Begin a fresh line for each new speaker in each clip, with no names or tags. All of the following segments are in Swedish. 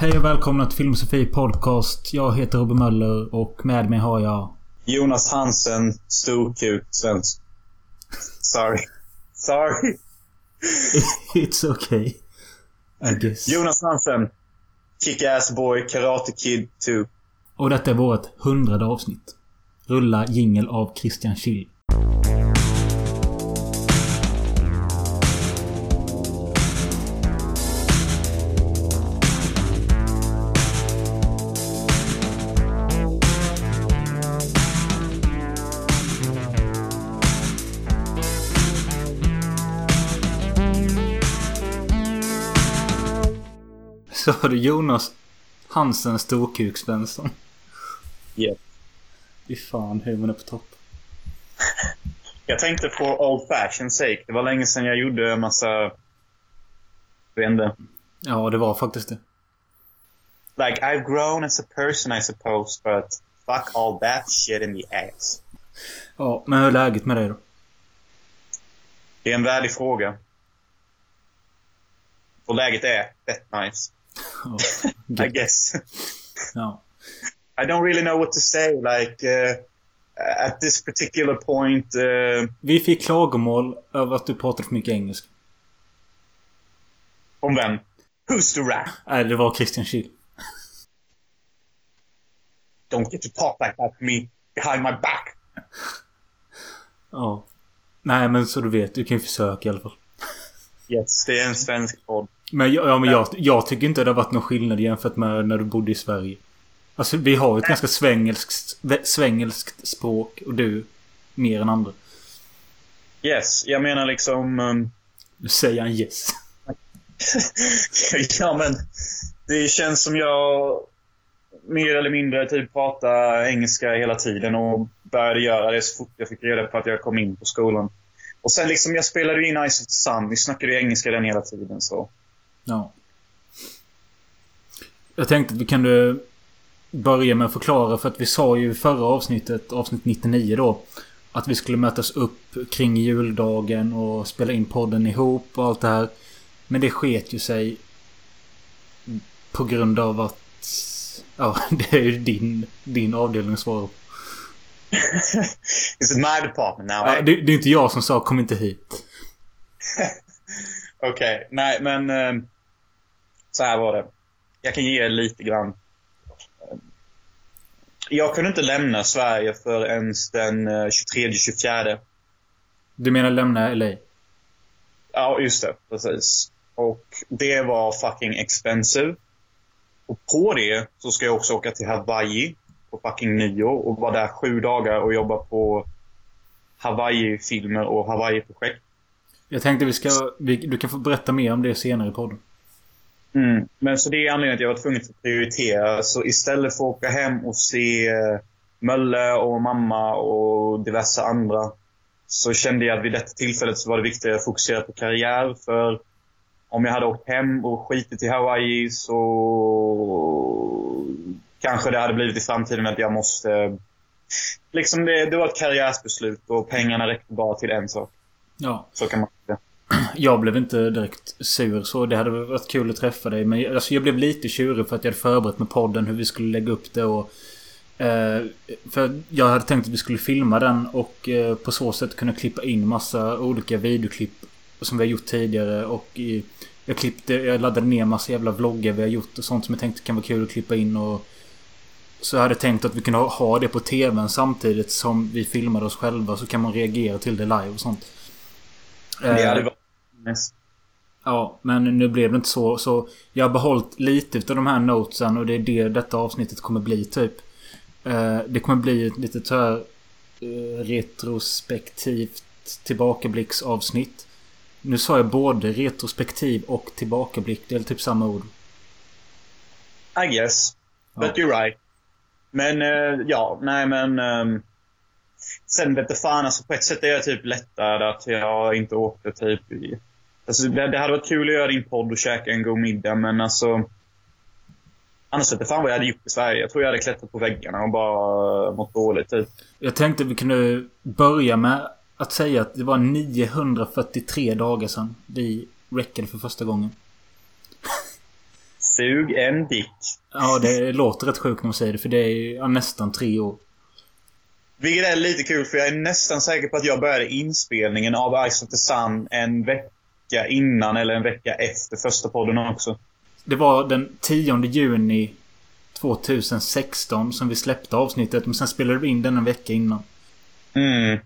Hej och välkomna till Filmosofi Podcast. Jag heter Robin Möller och med mig har jag...
Jonas Hansen, storkuk, svensk. Sorry. Sorry.
It's okay. I guess.
Jonas Hansen. Kick-ass boy, Karate Kid 2.
Och detta är vårt hundrade avsnitt. Rulla jingel av Christian Schill. Så har du Jonas Hansen Storkuk Svensson.
Yeah.
Fy fan, humorn är på topp.
Jag tänkte på old fashion sake. Det var länge sedan jag gjorde en massa... Jag vet inte.
Ja, det var faktiskt det.
Like, I've grown as a person I suppose, but fuck all that shit in the ass.
Ja, men hur är läget med dig då?
Det är en värdig fråga. Och läget är fett nice.
Ja,
I guess.
ja.
I don't really know what to say. Like, uh, at this particular point... Uh,
Vi fick klagomål över att du pratar för mycket engelska.
om vem? Who's the rat?
Nej, det var Christian Schill.
Don't get to talk like that to me behind my back.
Ja. Nej, men så du vet. Du kan ju försöka i alla fall.
Yes, det är en svensk podd.
Men, ja, men jag, jag tycker inte det har varit någon skillnad jämfört med när du bodde i Sverige. Alltså, vi har ett ganska svengelskt, svengelskt språk och du mer än andra.
Yes, jag menar liksom... Um,
Nu säger han yes.
ja, men det känns som jag mer eller mindre typ pratar engelska hela tiden och började göra det så fort jag fick reda på att jag kom in på skolan. Och sen liksom, jag spelade ju in Ice of the Sun. Vi snackade ju engelska den hela tiden så.
Ja. Jag tänkte att vi kunde börja med att förklara för att vi sa ju i förra avsnittet, avsnitt 99 då. Att vi skulle mötas upp kring juldagen och spela in podden ihop och allt det här. Men det sket ju sig. På grund av att... Ja, det är ju din, din avdelning att svara på.
Is it my department now?
Ja, det, det är inte jag som sa kom inte hit.
Okej, nej men... eh, så här var det. Jag kan ge er lite grann. Jag kunde inte lämna Sverige förrän den eh, 23-24.
Du menar lämna LA?
Ja, just det. Precis. Och det var fucking expensive. Och på det så ska jag också åka till Hawaii på fucking nyår och vara där sju dagar och jobba på Hawaii-filmer och Hawaii-projekt.
Jag tänkte vi ska... Vi, du kan få berätta mer om det senare i podden.
Mm. Men så det är anledningen till att jag var tvungen att prioritera. Så istället för att åka hem och se eh, Mölle och mamma och diverse andra så kände jag att vid detta tillfället så var det viktigare att fokusera på karriär. För om jag hade åkt hem och skitit i Hawaii så kanske det hade blivit i framtiden att jag måste... Liksom det, det var ett karriärsbeslut och pengarna räckte bara till en sak.
Ja.
Så kan man säga.
Jag blev inte direkt sur så. Det hade varit kul att träffa dig. Men alltså, jag blev lite tjurig för att jag hade förberett med podden hur vi skulle lägga upp det och... Eh, för jag hade tänkt att vi skulle filma den och eh, på så sätt kunna klippa in massa olika videoklipp som vi har gjort tidigare och i, jag klippte, jag laddade ner massa jävla vloggar vi har gjort och sånt som jag tänkte kan vara kul att klippa in och... Så jag hade tänkt att vi kunde ha- det på TVn samtidigt som vi filmade oss själva så kan man reagera till det live och sånt.
Det
Eh,
hade varit nice.
Ja, men nu blev det inte så. Så jag har behållit lite utav de här notesen och det är det detta avsnittet kommer bli typ. Eh, det kommer bli ett litet här eh, retrospektivt tillbakablicksavsnitt. Nu sa jag både retrospektiv och tillbakablick. Det är typ samma ord.
I guess.
Ja.
But you're right. Men eh, ja, nej men... ehm, sen vete fan alltså på ett sätt är jag typ lättad att jag inte åkte typ i... Alltså det, det hade varit kul att göra din podd och käka en god middag men alltså... Annars vete fan vad jag hade gjort i Sverige. Jag tror jag hade klättrat på väggarna och bara uh, mått dåligt typ.
Jag tänkte vi kunde börja med att säga att det var 943 dagar sedan vi räckade för första gången.
Sug en dick.
Ja, det låter rätt sjukt när man säger det. För det är ja, nästan tre år.
Vilket är lite kul för jag är nästan säker på att jag började inspelningen av Ice of the Sun en vecka innan eller en vecka efter första podden också.
Det var den 10 juni 2016 som vi släppte avsnittet. Men sen spelade vi in den en vecka innan.
Mm.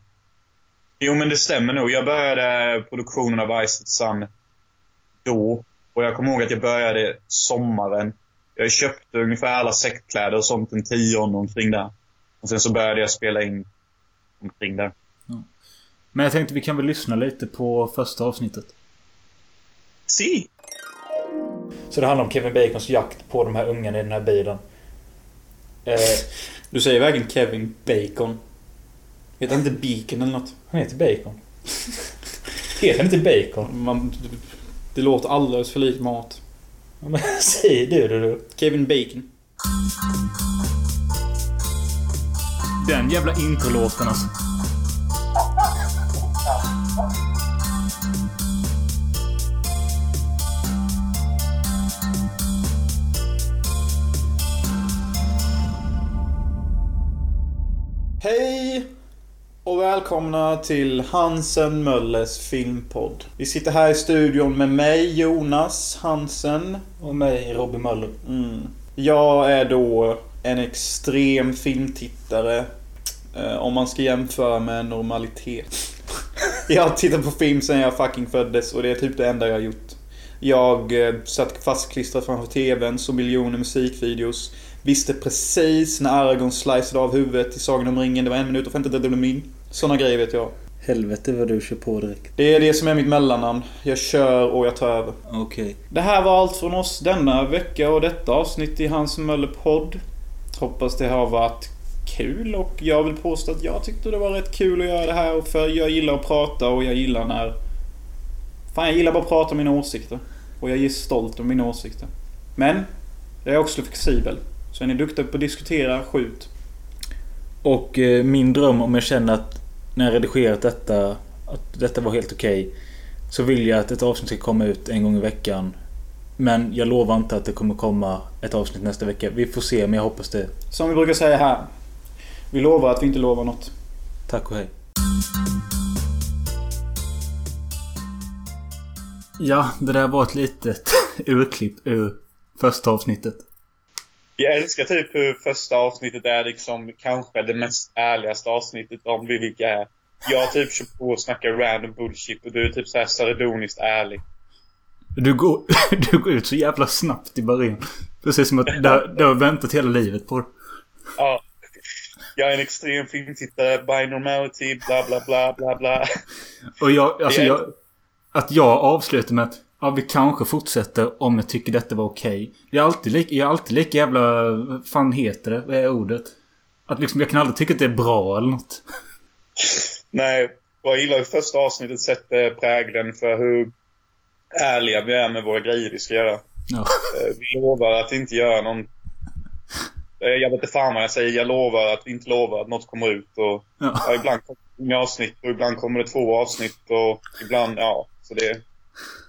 Jo men det stämmer nog. Jag började produktionen av Ice Sun då. Och jag kommer ihåg att jag började sommaren. Jag köpte ungefär alla säckkläder och sånt den tionde omkring där. Och sen så började jag spela in omkring där.
Ja. Men jag tänkte vi kan väl lyssna lite på första avsnittet.
Si!
Så det handlar om Kevin Bacons jakt på de här ungarna i den här bilen.
Eh, du säger verkligen Kevin Bacon. Heter han inte Beacon eller något?
Han heter Bacon. heter han inte Bacon?
Man, det låter alldeles för likt mat.
Men säg du det du.
Kevin Bacon.
Den jävla introlåten alltså.
Hej! Och välkomna till Hansen Möllers filmpodd. Vi sitter här i studion med mig, Jonas Hansen.
Och mig, Robin Möller.
Mm. Jag är då en extrem filmtittare. Eh, om man ska jämföra med normalitet. jag har tittat på film sen jag fucking föddes och det är typ det enda jag har gjort. Jag eh, satt fastklistrad framför TVn, så miljoner musikvideos. Visste precis när Aragorn sliceade av huvudet i Sagan om ringen. Det var en minut och 53 min. Såna grejer vet jag.
Helvete vad du kör på direkt.
Det är det som är mitt mellannamn. Jag kör och jag tar över.
Okej. Okay.
Det här var allt från oss denna vecka och detta avsnitt i Hans Möller podd. Hoppas det har varit kul och jag vill påstå att jag tyckte det var rätt kul att göra det här. För jag gillar att prata och jag gillar när... Fan, jag gillar bara att prata om mina åsikter. Och jag är stolt om mina åsikter. Men, jag är också flexibel. Så är ni duktiga på att diskutera, skjut.
Och eh, min dröm om jag känner att när jag redigerat detta att detta var helt okej. Okay, så vill jag att ett avsnitt ska komma ut en gång i veckan. Men jag lovar inte att det kommer komma ett avsnitt nästa vecka. Vi får se, men jag hoppas det.
Som vi brukar säga här. Vi lovar att vi inte lovar något.
Tack och hej. Ja, det där var ett litet urklipp ur första avsnittet.
Jag älskar typ hur första avsnittet är liksom kanske det mest ärligaste avsnittet om vi vilka är. Jag typ kör på och snackar random bullshit och du är typ såhär sardoniskt ärlig.
Du går, du går ut så jävla snabbt i början. Precis som att du, du har väntat hela livet på det.
Ja. Jag är en extrem filmtittare, by normality, bla bla bla bla bla.
Och jag, alltså jag... Att jag avslutar med att Ja, vi kanske fortsätter om jag tycker detta var okej. Okay. Jag är alltid lika, jag är alltid lika jävla... Vad fan heter det? Vad är ordet? Att liksom, jag kan aldrig tycka att det är bra eller nåt.
Nej, jag gillar hur första avsnittet sätter prägeln för hur ärliga vi är med våra grejer vi ska göra. Ja. Eh, vi lovar att inte göra någon... Eh, jag vet inte fan vad jag säger. Jag lovar att vi inte lovar att något kommer ut. Och, ja. Ja, ibland kommer det avsnitt och ibland kommer det två avsnitt och ibland, ja. Så det...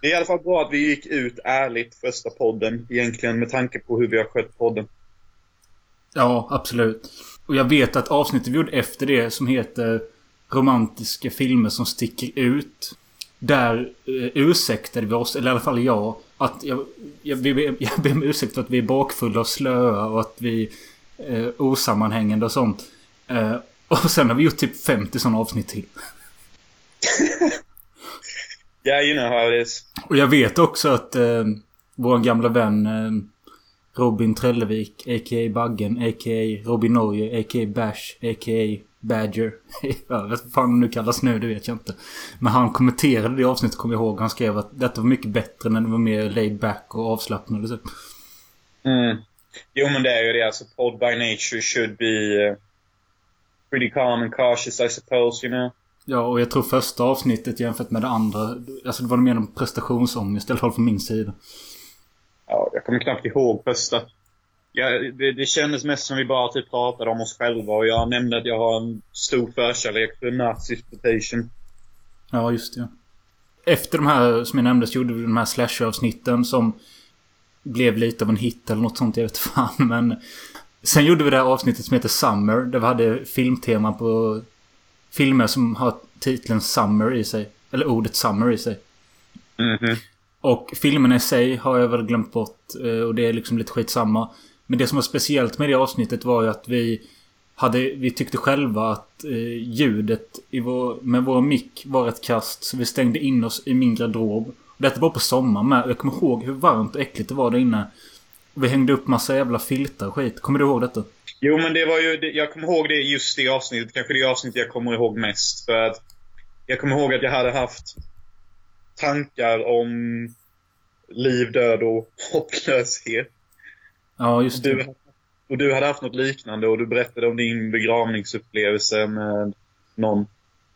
Det är i alla fall bra att vi gick ut ärligt första podden egentligen med tanke på hur vi har skött podden.
Ja, absolut. Och jag vet att avsnittet vi gjorde efter det som heter Romantiska filmer som sticker ut. Där eh, ursäktade vi oss, eller i alla fall jag, att jag, jag, jag, jag ber om ursäkt för att vi är bakfulla och slöa och att vi eh, osammanhängande och sånt. Eh, och sen har vi gjort typ 50 sådana avsnitt till.
Yeah, you know how it is.
Och jag vet också att eh, vår gamla vän eh, Robin Trellevik, a.k.a. Baggen, a.k.a. Robin Norge, a.k.a. Bash, a.k.a. Badger. jag vet vad fan han nu kallas nu, det vet jag inte. Men han kommenterade det avsnittet, kommer jag ihåg. Han skrev att detta var mycket bättre när det var mer laid back och avslappnat. Typ.
Mm. Jo, men det är ju det. Alltså, pod by nature should be uh, pretty calm and cautious, I suppose, you know.
Ja, och jag tror första avsnittet jämfört med det andra. Alltså det var mer en prestationsångest i alla fall från min sida.
Ja, jag kommer knappt ihåg första. Ja, det, det kändes mest som vi bara typ pratade om oss själva och jag nämnde att jag har en stor förkärlek för nazi-exploitation.
Ja, just det. Efter de här som jag nämnde så gjorde vi de här slasher-avsnitten som...
blev lite av en hit eller något sånt. Jag vet fan. Men sen gjorde vi det här avsnittet som heter Summer. Där vi hade filmtema på filmer som har titeln Summer i sig. Eller ordet Summer i sig.
Mhm.
Och filmerna i sig har jag väl glömt bort. eh, Och det är liksom lite skitsamma. Men det som var speciellt med det avsnittet var ju att vi hade, vi tyckte själva att eh, ljudet i vår, med vår mick var ett kast. Så vi stängde in oss i min garderob. Och detta var på sommaren med. Jag kommer ihåg hur varmt och äckligt det var där inne. Och vi hängde upp massa jävla filtar och skit. Kommer du ihåg detta?
Jo, men det var ju... Jag kommer ihåg det just det avsnittet. Kanske det avsnittet jag kommer ihåg mest. För att jag kommer ihåg att jag hade haft tankar om liv, död och hopplöshet.
Ja, just det.
Du, och du hade haft något liknande och du berättade om din begravningsupplevelse med någon.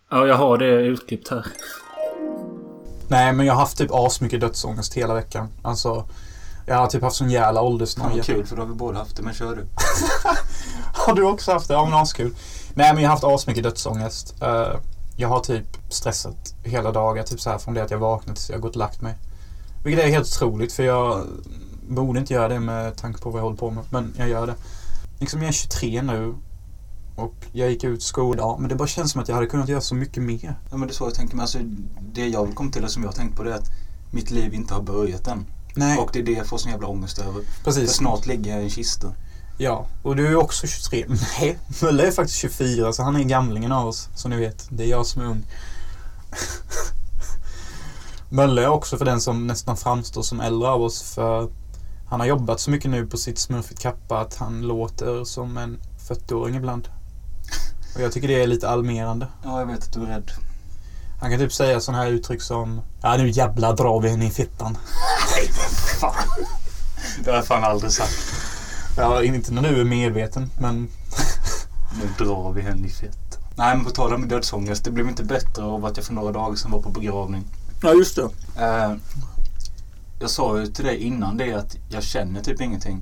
Ja, jag har det utklippt här.
Nej, men jag har haft typ asmycket dödsångest hela veckan. Alltså, jag har typ haft sån jävla
Fan
åldersnoja.
vad kul för då har vi båda haft det, men kör du.
Har du också haft det? Ja, men askul. Nej, men jag har haft asmycket dödsångest. Eh, jag har typ stressat hela dagar, typ så här från det att jag vaknat tills jag gått och lagt mig. Vilket är helt otroligt, för jag borde inte göra det med tanke på vad jag håller på med. Men jag gör det. Liksom jag är 23 nu. Och jag gick ut skolan idag, men det bara känns som att jag hade kunnat göra så mycket mer.
Ja men det är så jag tänker, men alltså det jag vill komma till, det som jag har tänkt på det är att mitt liv inte har börjat än.
Nej,
Och det är det jag får sån jävla ångest över. För
precis.
snart ligger jag i en kista.
Ja, och du är också 23. Nej, Mölle är faktiskt 24 så han är gamlingen av oss. Så ni vet, det är jag som är ung. Mölle är också för den som nästan framstår som äldre av oss för han har jobbat så mycket nu på sitt smurfigt kappa att han låter som en 40-åring ibland. Och jag tycker det är lite alarmerande.
Ja, jag vet att du är rädd.
Han kan typ säga sådana här uttryck som Ja nu jävlar drar vi henne i fittan.
Fan. Det har jag fan aldrig sagt.
Ja, inte när du är medveten men
Nu drar vi henne i fett. Nej men på tal om dödsångest, det blev inte bättre av att jag för några dagar sedan var på begravning.
Ja just det.
Eh, jag sa ju till dig innan det att jag känner typ ingenting.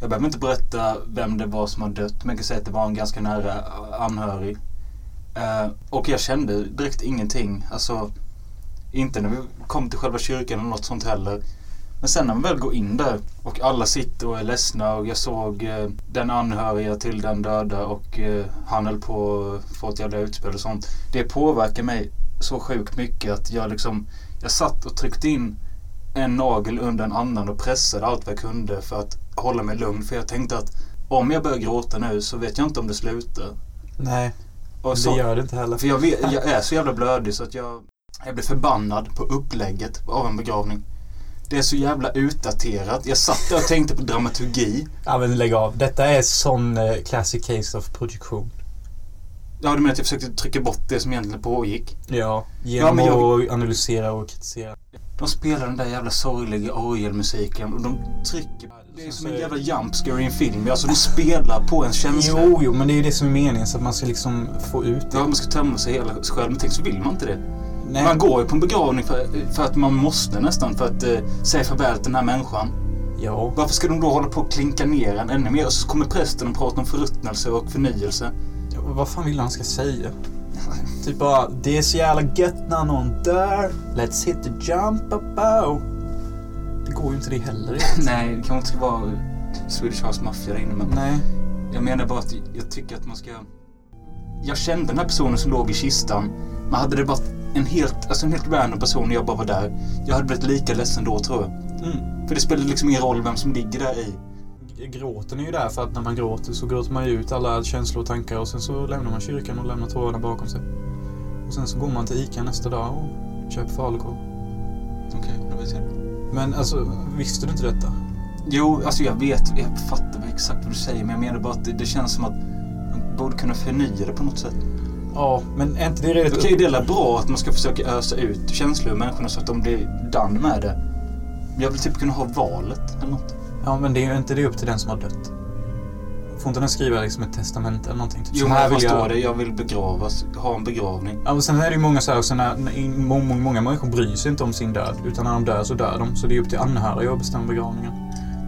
Jag behöver inte berätta vem det var som har dött, men jag kan säga att det var en ganska nära anhörig. Eh, och jag kände direkt ingenting. Alltså, inte när vi kom till själva kyrkan eller något sånt heller. Men sen när man väl går in där och alla sitter och är ledsna och jag såg eh, den anhöriga till den döda och eh, han höll på att få ett jävla utspel och sånt. Det påverkar mig så sjukt mycket att jag liksom jag satt och tryckte in en nagel under en annan och pressade allt vad jag kunde för att hålla mig lugn. För jag tänkte att om jag börjar gråta nu så vet jag inte om det slutar.
Nej,
Och
det
så,
gör det inte heller.
för jag, vet, jag är så jävla blödig så att jag, jag blir förbannad på upplägget av en begravning. Det är så jävla utdaterat. Jag satt där och tänkte på dramaturgi.
Ja men lägg av. Detta är sån eh, classic case of projektion.
Ja, du menar att jag försökte trycka bort det som egentligen pågick?
Ja, genom
men jag-
att analysera och kritisera.
De spelar den där jävla sorgliga orgelmusiken och de trycker. Det är som en jävla jumpscare i en film. Alltså de spelar på en känsla.
Jo, jo, men det är ju det som är meningen så att man ska liksom få ut det.
Ja, man ska tömma sig hela själv. Men tänk så vill man inte det.
Nej,
Man går ju på en begravning för, för att man måste nästan för att eh, säga farväl till den här människan.
ja.
Varför ska de då hålla på och klinka ner en ännu mer? Och så kommer prästen och pratar om förruttnelse och förnyelse.
ja. Vad fan vill han ska säga? Typ bara, det är så jävla gött när någon dör. Let's hit the jump above. Det går ju inte det heller.
Nej, det kanske inte ska vara Swedish House Mafia där inne men
Nej.
jag menar bara att jag tycker att man ska... Jag kände den här personen som låg i kistan. Men hade det varit en helt, alltså en helt random person och jag bara var där. Jag hade blivit lika ledsen då tror jag.
Mm.
För det spelar liksom ingen roll vem som ligger där i.
Gråten är ju där för att när man gråter så gråter man ju ut alla känslor och tankar och sen så lämnar man kyrkan och lämnar tårarna bakom sig. Och sen så går man till ICA nästa dag och köper falukorv.
Okej, då vet jag.
Men alltså, visste du inte detta?
Jo, alltså jag vet, jag fattar exakt vad du säger. Men jag menar bara att det, det känns som att man borde kunna förnya det på något sätt.
Ja, men är inte det redan...
Okej, det är bra att man ska försöka ösa ut känslor ur människorna så att de blir done med det. Jag vill typ kunna ha valet eller något.
Ja, men det är ju inte det upp till den som har dött. Får inte den skriva liksom ett testament eller någonting? Typ,
Jo, men
här vill jag...
det. Jag vill begravas, ha en begravning.
Ja, sen är det ju många så här, så när, när, många, många människor bryr sig inte om sin död. Utan när de dör så dör de. Så det är upp till anhöriga att bestämma begravningen.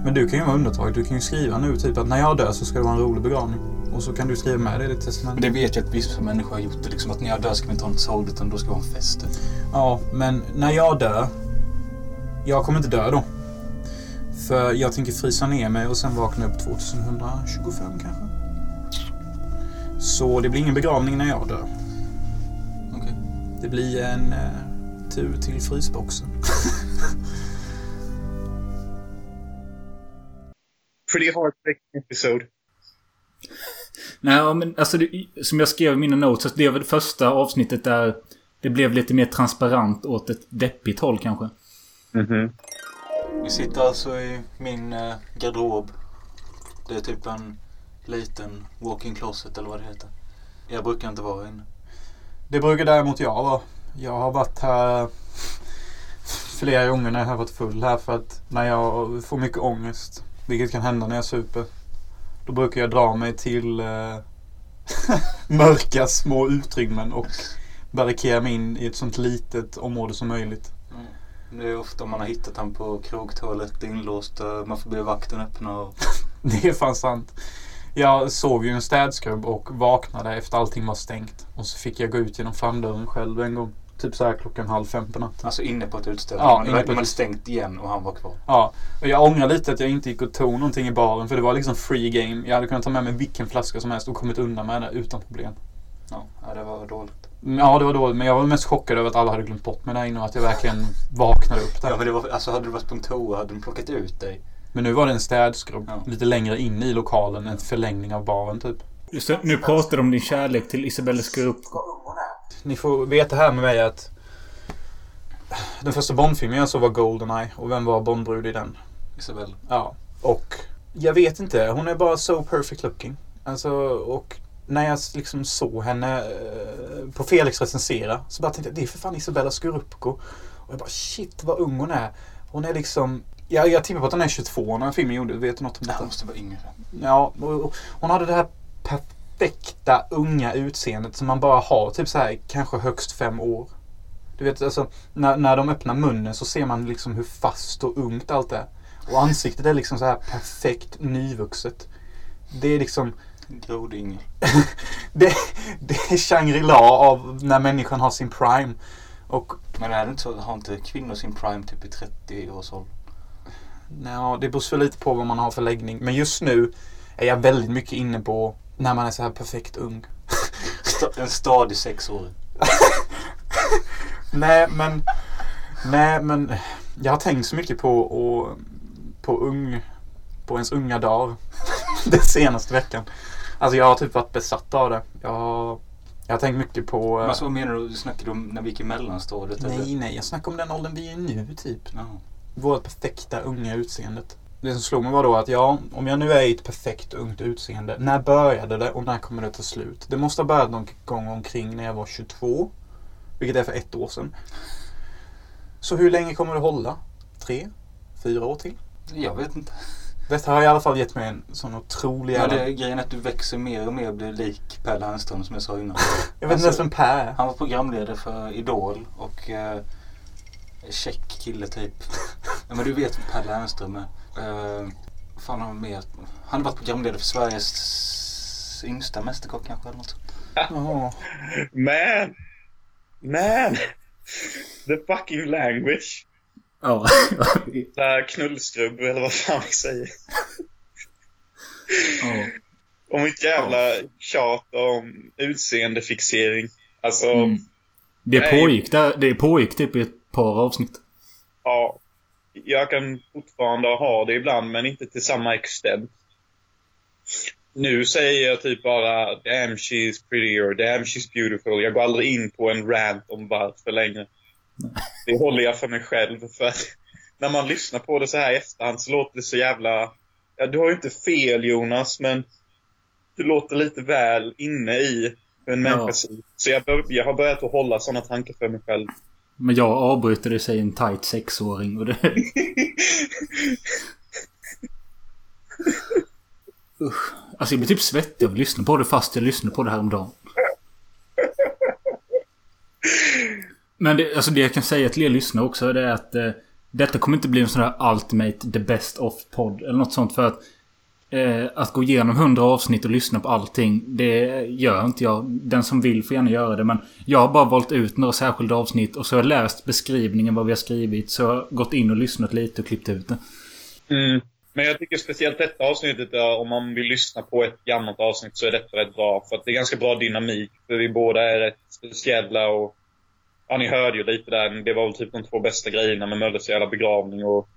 Men du kan ju vara undantag. Du kan ju skriva nu typ att när jag dör så ska det vara en rolig begravning. Och så kan du skriva med det i ditt testament.
Men det vet jag att vissa människor har gjort det. Liksom att när jag dör ska vi inte ha något sorgligt utan då ska vi ha en fest.
Ja, men när jag dör. Jag kommer inte dö då. För jag tänker frysa ner mig och sen vakna upp 2125 kanske. Så det blir ingen begravning när jag dör.
Okej.
Det blir en eh, tur till frysboxen.
Pretty heartbreaking episode.
Nej, men alltså det, som jag skrev i mina notes. så Det var det första avsnittet där det blev lite mer transparent åt ett deppigt håll kanske.
Mhm.
Vi sitter alltså i min eh, garderob. Det är typ en liten walk-in closet eller vad det heter. Jag brukar inte vara inne.
Det brukar däremot jag vara. Jag har varit här flera gånger när jag har varit full här för att när jag får mycket ångest, vilket kan hända när jag super, då brukar jag dra mig till eh, mörka små utrymmen och barrikera mig in i ett sånt litet område som möjligt.
Det är ofta man har hittat han på krogtoalett inlåst. Man får be vakten öppna och...
Det är fan sant. Jag sov ju en städskrubb och vaknade efter allting var stängt. Och så fick jag gå ut genom framdörren själv en gång. Typ så här klockan halv fem på natten.
Alltså inne på ett utställe.
Ja,
man,
ett-
hade stängt igen och han var kvar.
Ja, och jag ångrar lite att jag inte gick och tog någonting i baren för det var liksom free game. Jag hade kunnat ta med mig vilken flaska som helst och kommit undan med det utan problem.
Ja, det var dåligt.
Ja, det var dåligt. Men jag var mest chockad över att alla hade glömt bort mig där inne och att jag verkligen vaknade upp
Ja,
där.
men det var, alltså hade du varit på en toa hade de plockat ut dig.
Men nu var det en städskrubb
Ja.
lite längre in i lokalen. En förlängning av baren typ.
Just det, nu pratar du om din kärlek till Isabella Scoop.
Ni får veta här med mig att den första Bondfilmen jag såg var Goldeneye. Och vem var Bondbrud i den?
Isabel.
Ja. Och jag vet inte. Hon är bara so perfect looking. Alltså, och när jag liksom såg henne eh, på Felix recensera så bara tänkte jag det är för fan Isabella Scorupco. Och jag bara shit vad ung hon är. Hon är liksom jag, jag tippar på att hon är 22 när filmen gjordes. Vet du något om detta?
hon måste vara yngre.
Ja, och, och hon hade det här perfekta unga utseendet som man bara har typ så här kanske högst fem år. Du vet alltså när, när de öppnar munnen så ser man liksom hur fast och ungt allt är. Och ansiktet är liksom så här perfekt nyvuxet. Det är liksom
Grodyngel.
det, det är Shangri-La av när människan har sin prime. Och
Men är det inte så, har inte kvinnor sin prime typ i 30 års ålder?
ja, det beror så lite på vad man har för läggning. Men just nu är jag väldigt mycket inne på när man är så här perfekt ung.
En stadig sexåring.
Nej, men... Nej, men... Jag har tänkt så mycket på, och, på ung... På ens unga dagar. Den senaste veckan. Alltså jag har typ varit besatt av det. Jag har, jag har tänkt mycket på...
Men alltså, vad menar du? Snackar du om när vi gick i mellanstadiet? eller?
nej, nej. Jag snackar om den åldern vi är nu, typ.
Ja.
Vårt perfekta unga utseendet. Det som slog mig var då att ja, om jag nu är i ett perfekt ungt utseende. När började det och när kommer det ta slut? Det måste ha börjat någon gång omkring när jag var 22. Vilket är för ett år sedan. Så hur länge kommer det hålla? Tre? Fyra år till?
Jag vet inte.
Detta har i alla fall gett mig en sån otrolig
Ja, det, grejen är att du växer mer och mer och blir lik Per Lernström som jag sa innan.
Jag vet inte ens vem Per är.
Han var programledare för Idol och eh, check kille typ. ja, men du vet vem Per Lernström är. Eh, fan har han mer? Han har varit programledare för Sveriges yngsta mästerkock kanske eller något.
Jaha.
Man! Man! The fucking language.
Ja.
Knullskrubb eller vad fan vi säger.
ja.
Om mitt jävla tjat om utseendefixering. Alltså,
Mm. Det
Nej.
pågick, där, det pågick typ i ett par avsnitt.
ja. Jag kan fortfarande ha det ibland, men inte till samma extent. Nu säger jag typ bara damn she's pretty or damn she's beautiful. Jag går aldrig in på en rant om varför längre. Det håller jag för mig själv. För att när man lyssnar på det så här i efterhand så låter det så jävla... Ja, du har ju inte fel Jonas, men du låter lite väl inne i hur en människa ser ut. Så jag, bör, jag har börjat att hålla sådana tankar för mig själv.
Men jag avbryter det säger en tight sexåring och det... Usch. Alltså jag blir typ svettig av att lyssna på det fast jag lyssnade på det här om dagen. Men det, alltså det jag kan säga till er lyssnare också det är att eh, detta kommer inte bli en sån här ultimate the best of podd eller något sånt för att eh, att gå igenom hundra avsnitt och lyssna på allting det gör inte jag. Den som vill får gärna göra det men jag har bara valt ut några särskilda avsnitt och så har jag läst beskrivningen vad vi har skrivit så jag har gått in och lyssnat lite och klippt ut det.
Mm. Men jag tycker speciellt detta avsnittet, om man vill lyssna på ett gammalt avsnitt så är detta rätt bra. För att det är ganska bra dynamik. För vi båda är rätt speciella och... Ja, ni hörde ju lite där. Det var väl typ de två bästa grejerna med Mölles jävla begravning och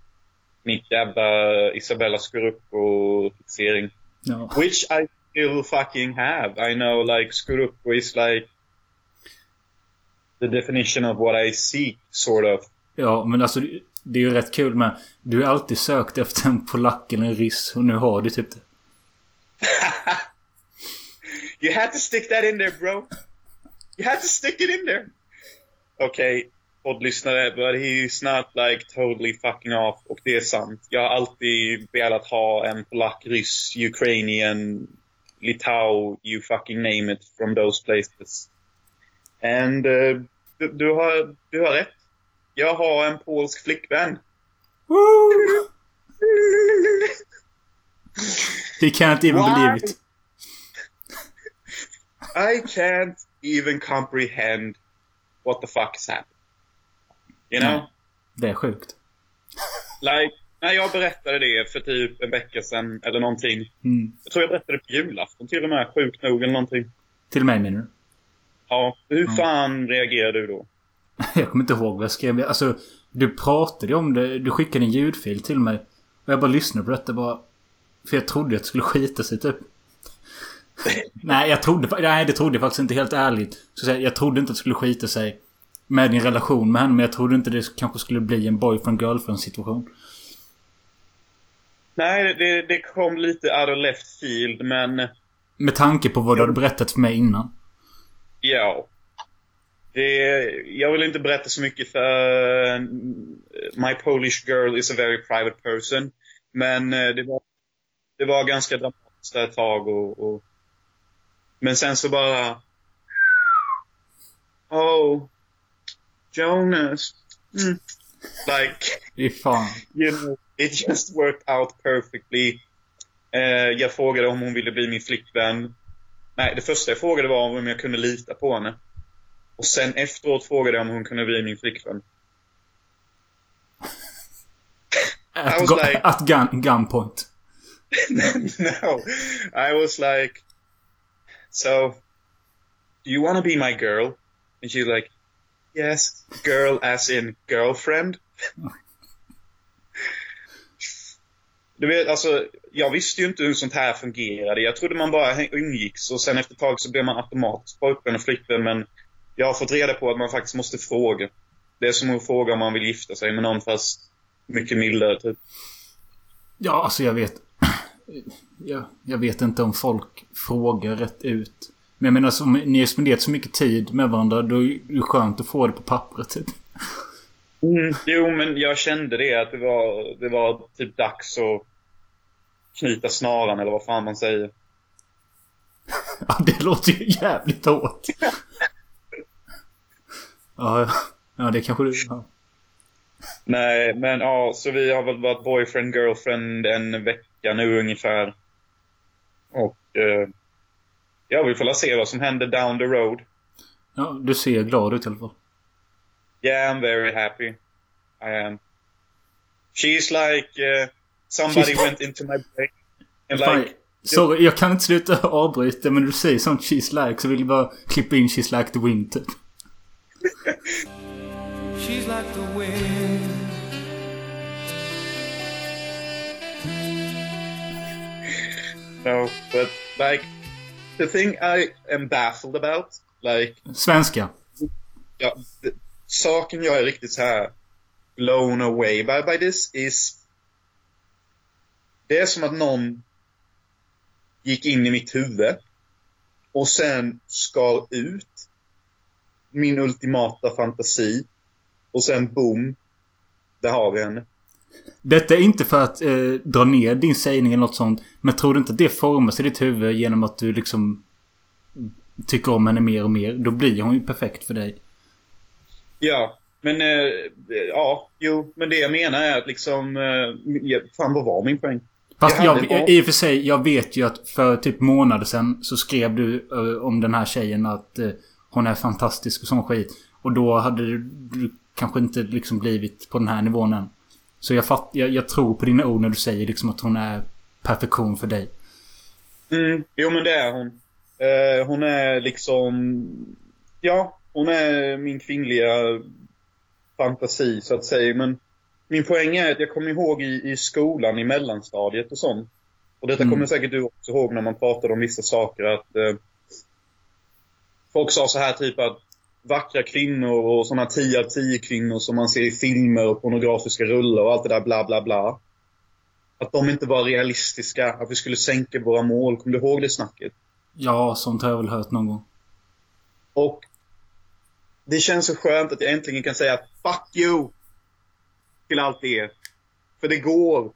mitt jävla Isabella Scorupco-fixering.
Ja.
Which I still fucking have. I know like Scorupco is like the definition of what I seek, sort of.
Ja, men alltså det är ju rätt kul med... Du har alltid sökt efter en polack eller en ryss och nu har du typ det.
You had to stick that in there, bro. You had to stick it in there. Okay, poddlyssnare, but he's not like totally fucking off. Och det är sant. Jag har alltid velat ha en polack, ryss, ukrainian, litau, you fucking name it, from those places. And uh, du, du, har, du har rätt. Jag har en polsk flickvän.
Woo! He can't even
Why?
believe it.
I can't even comprehend what the fuck is happening. You know?
Det är sjukt.
Like, när jag berättade det för typ en vecka sedan eller någonting.
Mm.
Jag tror jag berättade på julafton till och med, sjukt nog eller någonting.
Till mig menar du?
Ja, hur fan reagerade du då?
Jag kommer inte ihåg vad jag skrev. Alltså, du pratade om det. Du skickade en ljudfil till mig. Och jag bara lyssnade på detta bara... För jag trodde att det skulle skita sig typ. nej, jag trodde... Nej, det trodde jag faktiskt inte helt ärligt. Så säga, jag trodde inte att det skulle skita sig med din relation med henne. Men jag trodde inte det kanske skulle bli en boyfriend-girlfriend situation.
Nej, det, det kom lite out of left field, men
Med tanke på vad du hade berättat för mig innan.
ja. Det, jag vill inte berätta så mycket för My Polish girl is a very private person. Men eh, det var, det var ganska dramatiskt ett tag och, och Men sen så bara Oh Jonas. Mm. Like
fan.
you know, it just worked out perfectly. Eh, jag frågade om hon ville bli min flickvän. Nej, det första jag frågade var om jag kunde lita på henne. Och sen efteråt frågade jag om hon kunde bli min flickvän.
At,
was
go-
like-
at gun, gunpoint.
no, I was like, so, do you want to be my girl? And she's like, yes, girl as in girlfriend. Du vet, alltså, jag visste ju inte hur sånt här fungerade. Jag trodde man bara umgicks och sen efter ett tag så blev man automatiskt pojkvän och flickvän. Men jag har fått reda på att man faktiskt måste fråga. Det är som att fråga om man vill gifta sig med någon fast mycket mildare typ.
Ja, alltså jag vet... Jag, jag vet inte om folk frågar rätt ut. Men jag menar, som ni har spenderat så mycket tid med varandra, då är det skönt att få det på pappret typ.
Mm, jo, men jag kände det att det var, det var typ dags att knyta snaran eller vad fan man säger.
Ja, det låter ju jävligt hårt. Ja. ja det kanske du... Ja.
Nej, men ja, så vi har väl varit boyfriend, girlfriend en vecka nu ungefär. Och eh, ja, vi får se vad som händer down the road.
ja, du ser glad ut i alla fall.
Yeah, I'm very happy. I am. She's like uh, somebody
She's-
went into my brain and
Fan,
like
sorry, jag kan inte sluta avbryta men när du säger sånt she's like så vill jag bara klippa in she's like the wind typ.
no, but like the thing I am baffled about, like
Svenska.
ja, det, saken jag är riktigt så här blown away by, by this is det är som att någon gick in i mitt huvud och sen skar ut min ultimata fantasi och sen boom, där har vi henne.
Detta är inte för att eh, dra ner din sägning eller något sånt. Men tror du inte att det formas i ditt huvud genom att du liksom tycker om henne mer och mer? Då blir hon ju perfekt för dig.
Ja, men eh, ja, jo, men det jag menar är att liksom, eh, fan vad var min poäng?
Fast
Jag
i och för sig, jag vet ju att för typ månader sedan så skrev du eh, om den här tjejen att eh, hon är fantastisk och sån skit. Och då hade du, du kanske inte liksom blivit på den här nivån än. Så jag, fatt, jag, jag tror på dina ord när du säger liksom att hon är perfektion för dig.
Mm, jo men det är hon. Eh, hon är liksom, ja, hon är min kvinnliga fantasi så att säga. Men min poäng är att jag kommer ihåg i, i skolan, i mellanstadiet och sånt. Och detta
Mm.
kommer säkert du också ihåg när man pratade om vissa saker att eh, folk sa så här typ att vackra kvinnor och sådana 10 av 10 kvinnor som man ser i filmer och pornografiska rullar och allt det där bla bla bla. Att de inte var realistiska, att vi skulle sänka våra mål. Kommer du ihåg det snacket?
Ja, sånt har jag väl hört någon gång.
Och det känns så skönt att jag äntligen kan säga Fuck you! Till allt det. För det går.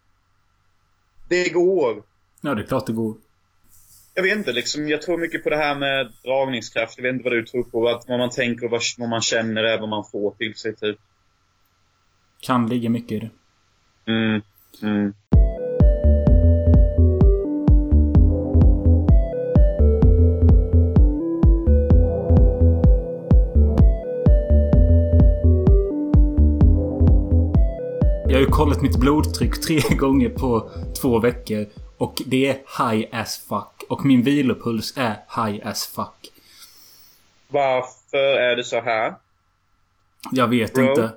Det går.
Ja, det är klart det går.
Jag vet inte, liksom, jag tror mycket på det här med dragningskraft. Jag vet inte vad du tror på. Att vad man tänker och vad, vad man känner är vad man får till sig, typ.
Kan ligga mycket i det.
Mm. Mm.
Jag har ju kollat mitt blodtryck tre gånger på två veckor. Och det är high as fuck. Och min vilopuls är high as fuck.
Varför är det så här?
Jag vet
Bro.
inte.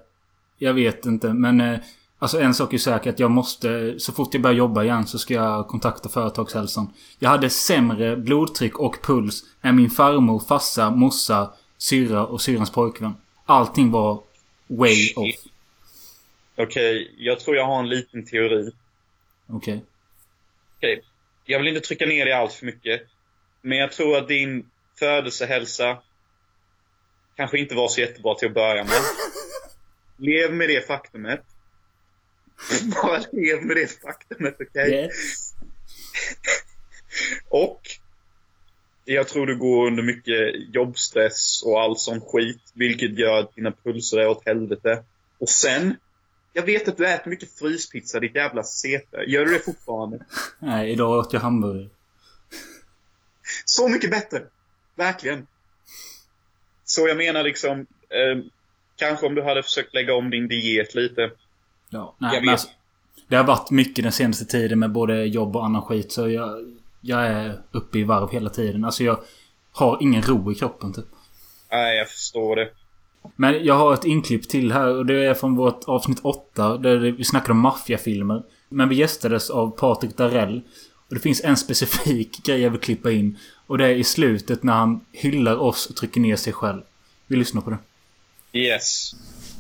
Jag vet inte, men... Eh, alltså en sak är säker att jag måste... Så fort jag börjar jobba igen så ska jag kontakta företagshälsan. Jag hade sämre blodtryck och puls än min farmor, farsa, morsa, syrra och syrrans pojkvän. Allting var way
Shit.
off.
Okej, jag tror jag har en liten teori.
Okej.
Okej, jag vill inte trycka ner dig allt för mycket. Men jag tror att din födelsehälsa kanske inte var så jättebra till att börja med. Lev med det faktumet. Bara lev med det faktumet, okej?
Yes.
Och jag tror du går under mycket jobbstress och all sån skit, vilket gör att dina pulser är åt helvete. Och sen, jag vet att du äter mycket fryspizza, ditt jävla CP. Gör du det fortfarande?
Nej, idag åt jag hamburgare.
Så mycket bättre! Verkligen. Så jag menar liksom, eh, kanske om du hade försökt lägga om din diet lite.
Ja, nej, men alltså, Det har varit mycket den senaste tiden med både jobb och annan skit. Så jag, jag är uppe i varv hela tiden. Alltså jag har ingen ro i kroppen typ.
Nej, jag förstår det.
Men jag har ett inklipp till här och det är från vårt avsnitt 8 där vi snackade om maffiafilmer. Men vi gästades av Patrik Darell. Och det finns en specifik grej jag vill klippa in. Och det är i slutet när han hyllar oss och trycker ner sig själv. Vi lyssnar på det.
Yes.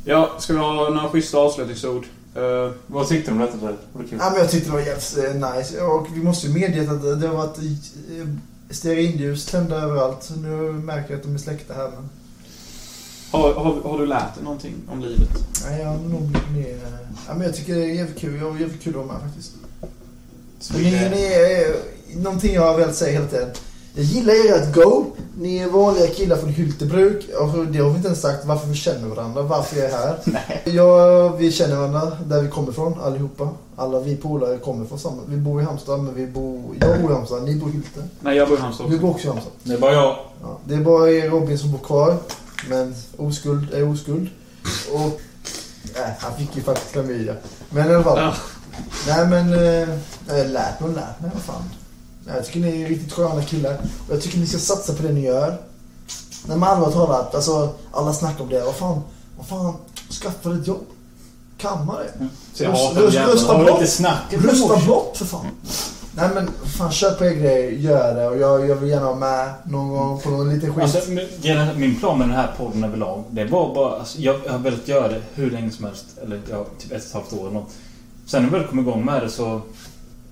Ja, ska vi ha några schyssta avslutningsord? Uh,
Vad tyckte du om detta? Det?
Ja, men jag tyckte det var jävligt eh, nice. Och vi måste ju medge att det, har varit eh, stearinljus tända överallt. Nu märker jag att de är släckta här men...
har, har, har du lärt dig någonting om livet?
Nej, jag har nog mer... eh, Ja, men jag tycker det är jävligt kul. Jag har jävligt kul att vara med faktiskt. Men ni, ni är... Någonting jag har velat säga hela tiden. Jag gillar ert go. Ni är vanliga killar från Hyltebruk. Och det har vi inte ens sagt varför vi känner varandra, varför jag är här.
Nej.
Ja, vi känner varandra där vi kommer ifrån, allihopa. Alla vi polare kommer från samma... Vi bor i Halmstad, men vi bor... Jag bor i Halmstad, ni bor i Hylte.
Nej, jag bor i Halmstad
Du
också.
bor också i Halmstad.
Det är bara jag.
Ja, det är bara Robin som bor kvar. Men oskuld är oskuld. Och... Nej, han fick ju faktiskt klamydia. Men i alla fall.
Ja.
Nej men... Eh, lärt mig och lärt mig. Vad fan. Jag tycker ni är riktigt sköna killar. Och jag tycker ni ska satsa på det ni gör. När man allvar talat, alltså alla snackar om det. Vad fan, vad fan, skaffa ett jobb. Kamma det.
Så jag
Röst-
hatar
röst-
jävlarna.
rösta blått. Rösta blått för fan. Nej men fan kör på er grej, gör det. Och jag, jag vill gärna vara med någon gång på någon liten skit.
Alltså, min plan med den här podden överlag. Det var bara... Alltså, jag har velat göra det hur länge som helst. Eller ja, typ ett och ett halvt år eller något. Sen när vi väl kom igång med det så...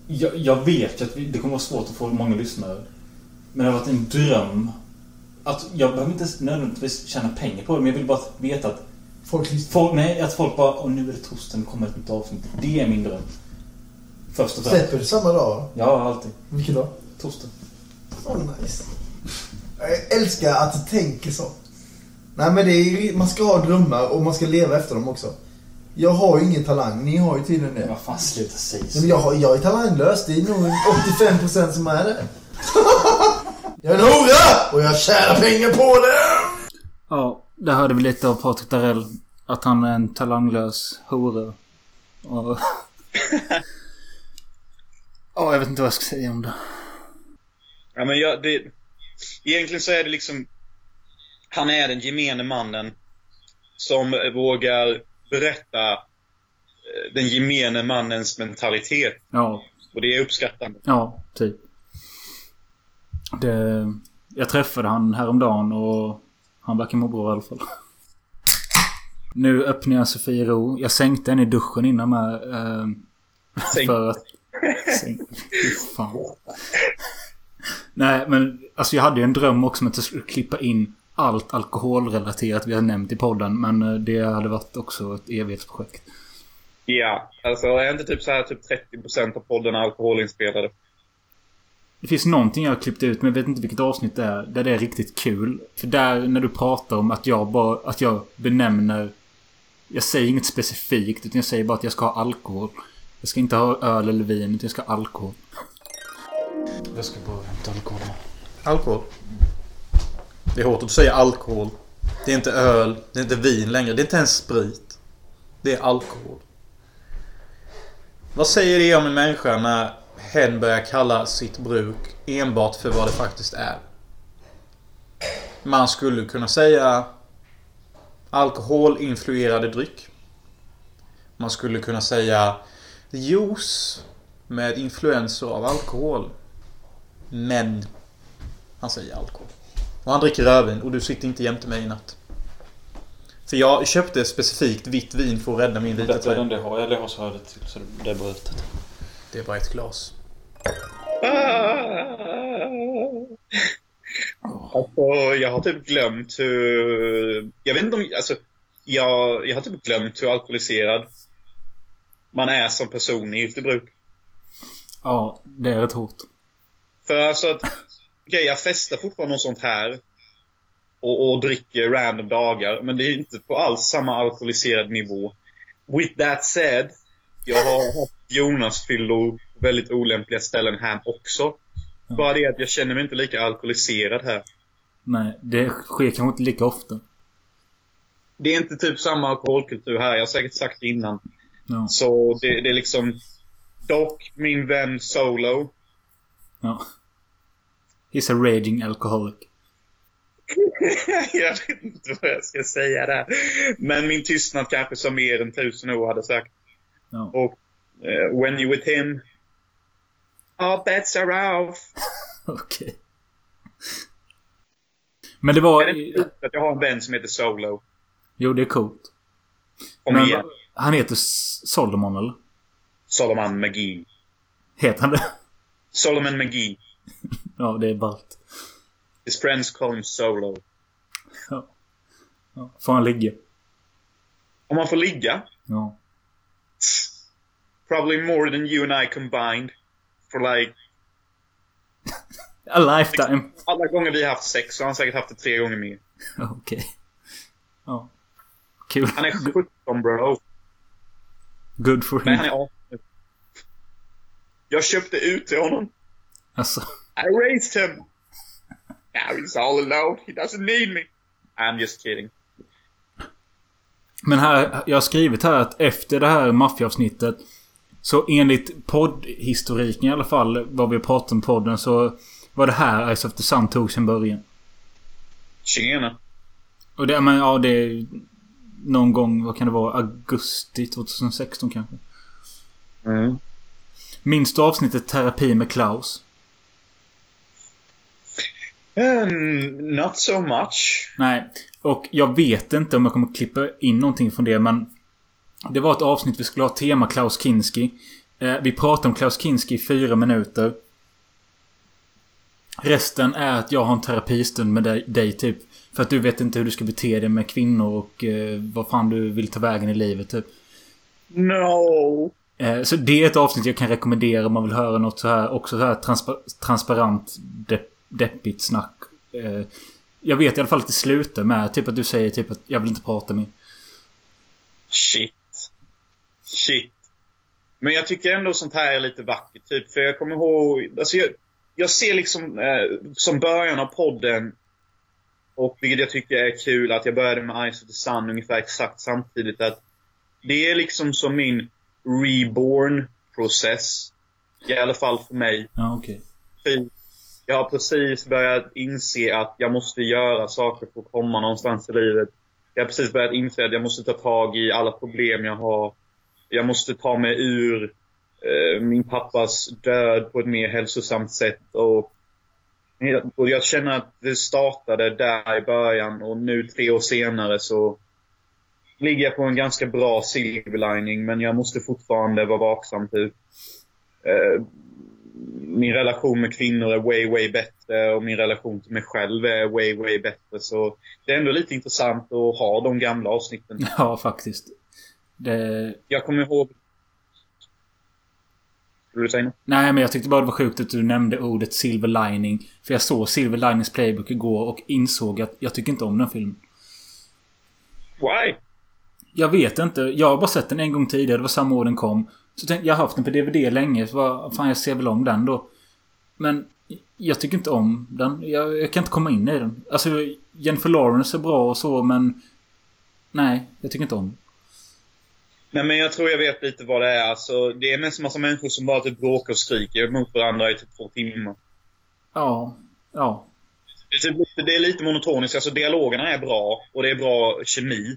Jag, jag vet ju att vi, det kommer vara svårt att få många lyssnare. Men det har varit en dröm. Att jag behöver inte nödvändigtvis tjäna pengar på det. Men jag vill bara veta att
Folk lyssnar.
folk... Nej, att folk bara... Åh, nu är det torsdag. Nu kommer ett nytt avsnitt. Det är min dröm. Först och främst.
Släpper du samma dag?
Ja, alltid.
Vilken dag?
Torsdag.
Oh, nice. Jag älskar att du tänker så. Nej men det är, man ska ha drömmar och man ska leva efter dem också. Jag har ju ingen talang, ni har ju tydligen det.
Vad fan, sluta säga
Nej,
så.
men jag, har, jag är talanglös, det är nog 85% som är det. jag är en hora! Och jag tjänar pengar på det!
Ja, där hörde vi lite av Patrik Darell. Att han är en talanglös hora. Och... Ja, jag vet inte vad jag ska säga om det.
Ja, men jag, det, egentligen så är det liksom... Han är den gemene mannen som vågar berätta eh, den gemene mannens mentalitet.
Ja,
Och det är uppskattande.
ja, typ. Det... Jag träffade han häromdagen och han verkar må bra i alla fall. Nu öppnar jag Sofiero. Jag sänkte den i duschen innan med. Eh, för att... Fan. Nej, men alltså jag hade ju en dröm också om att jag skulle klippa in allt alkoholrelaterat vi har nämnt i podden. Men eh, det hade varit också ett evighetsprojekt.
Ja, alltså är inte typ så här typ 30% av podden alkoholinspelade?
Det finns någonting jag har klippt ut, men jag vet inte vilket avsnitt det är. Där det är riktigt kul. För där när du pratar om att jag bara... Att jag benämner... Jag säger inget specifikt, utan jag säger bara att jag ska ha alkohol. Jag ska inte ha öl eller vin, utan jag ska ha alkohol.
Jag ska bara hämta alkohol.
Alkohol. Det är hårt att säga alkohol. Det är inte öl, det är inte vin längre, det är inte ens sprit. Det är alkohol. Vad säger det om en människa när hen börjar kalla sitt bruk enbart för vad det faktiskt är? Man skulle kunna säga alkoholinfluerade dryck. Man skulle kunna säga juice med influenser av alkohol. Men han säger alkohol. Och han dricker rödvin och du sitter inte jämte mig i natt. För jag köpte specifikt vitt vin för att rädda min vita
Detta är den det har. Eller jag har så här det till så det är brutet.
Det är bara ett glas.
Alltså, jag har typ glömt hur... Jag vet inte om... Alltså, jag, jag har typ glömt hur alkoholiserad man är som person i gifterbruk.
Ja, det är ett hot.
För alltså att... Okej, jag festar fortfarande och sånt här. Och, och dricker random dagar. Men det är inte på alls samma alkoholiserad nivå. With that said. Jag har haft Jonas-fyllor på väldigt olämpliga ställen här också. Bara det att jag känner mig inte lika alkoholiserad här.
Nej, det sker kanske inte lika ofta.
Det är inte typ samma alkoholkultur här. Jag har säkert sagt det innan.
Ja.
Så det, det är liksom... Dock min vän Solo.
ja. He's a raging alcoholic.
jag vet inte vad jag ska säga där. Men min tystnad kanske som mer än tusen ord hade sagt.
Ja.
Och eh, when you with him. All bets are off.
Okej. Men det var...
Är det inte att jag har en vän som heter Solo?
Jo, det är coolt.
Kom
Men
igen.
Han heter Solomon, eller?
Solomon McGee.
Heter han det?
Solomon McGee.
Ja, det är ballt.
His friends call him Solo.
Ja. ja. Får han ligga?
Om man får ligga.
Ja.
Probably more than you and I combined. For like...
A lifetime.
Alla gånger vi har haft sex så har han säkert haft det tre gånger mer.
Okej. Ja. Kul.
Han är 17 bro.
Good for
Nej, han
him.
är 18. Jag köpte ut till honom.
Alltså.
I raised him. Now he's all alone. He doesn't need me. I'm just kidding.
Men här, jag har skrivit här att efter det här maffiaavsnittet Så enligt poddhistoriken i alla fall, vad vi pratat om podden, så var det här Ice of the Sun tog sin början.
Tjena.
Och det, men ja, det någon gång, vad kan det vara, augusti 2016 kanske.
Mm.
Minns du avsnittet Terapi med Klaus?
Um, not so much.
Nej. Och jag vet inte om jag kommer klippa in någonting från det, men... Det var ett avsnitt vi skulle ha tema Klaus Kinski. Eh, vi pratade om Klaus Kinski i fyra minuter. Resten är att jag har en terapistund med dig, dig typ. För att du vet inte hur du ska bete dig med kvinnor och eh, vad fan du vill ta vägen i livet typ.
No.
Eh, så det är ett avsnitt jag kan rekommendera om man vill höra något så här också så här transpa transparent depp, deppigt snack. Eh, jag vet i alla fall att det slutar med typ att du säger typ att jag vill inte prata mer.
Shit. Shit. Men jag tycker ändå sånt här är lite vackert. Typ, för jag kommer ihåg... Alltså jag, jag ser liksom eh, som början av podden och vilket jag tycker är kul att jag började med Ice of the Sun ungefär exakt samtidigt. att Det är liksom som min reborn-process. I alla fall för mig.
Ja, okej.
Typ, Jag har precis börjat inse att jag måste göra saker för att komma någonstans i livet. Jag har precis börjat inse att jag måste ta tag i alla problem jag har. Jag måste ta mig ur eh, min pappas död på ett mer hälsosamt sätt. Och, och jag känner att det startade där i början och nu tre år senare så ligger jag på en ganska bra silver lining men jag måste fortfarande vara vaksam typ. Eh, min relation med kvinnor är way, way bättre och min relation till mig själv är way, way bättre. Så det är ändå lite intressant att ha de gamla avsnitten.
Ja, faktiskt. Det...
Jag kommer ihåg... Skulle du säga något?
Nej, men jag tyckte bara det var sjukt att du nämnde ordet Silver Lining. För jag såg Silver Linings Playbook igår och insåg att jag tycker inte om den filmen.
Why?
Jag vet inte. Jag har bara sett den en gång tidigare. Det var samma år den kom. Så tänkte jag har haft den på DVD länge. Så vad fan, jag ser väl om den då. Men jag tycker inte om den. Jag, jag kan inte komma in i den. Alltså, Jennifer Lawrence är bra och så, men... Nej, jag tycker inte om den.
Nej men jag tror jag vet lite vad det är. Alltså, det är mest en massa människor som bara typ bråkar och skriker mot varandra i typ två timmar.
Ja. Ja.
Det är, typ, lite- det är lite monotoniskt. Alltså dialogerna är bra och det är bra kemi.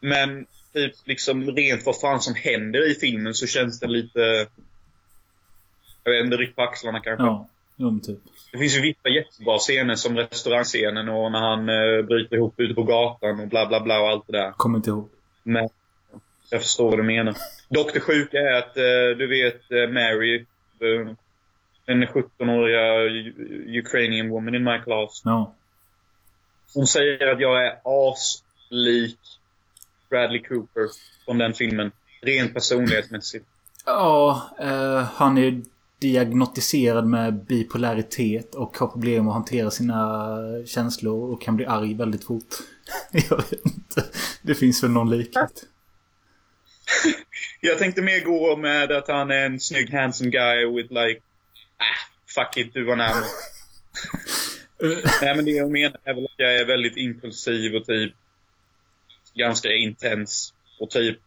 Men typ liksom rent vad fan som händer i filmen så känns det lite... Jag vet inte, ryck på axlarna kanske.
Ja. Men typ.
Det finns ju vissa jättebra scener som restaurangscenen och när han eh, bryter ihop ute på gatan och bla bla bla och allt det där.
Kommer inte ihåg.
Men jag förstår vad du menar. Dock det sjuka är att eh, du vet eh, Mary, eh, den 17-åriga U- Ukrainian woman in my class.
Ja.
Hon säger att jag är aslik Bradley Cooper från den filmen. Rent personlighetsmässigt.
Ja, eh, han är diagnostiserad med bipolaritet och har problem att hantera sina känslor och kan bli arg väldigt fort. Jag vet inte. Det finns väl någon likhet.
Jag tänkte mer gå med att han är en snygg handsome guy with like... Ah, fuck it, du var närmare. Nej men det jag menar är väl att jag är väldigt impulsiv och typ ganska intens. Och typ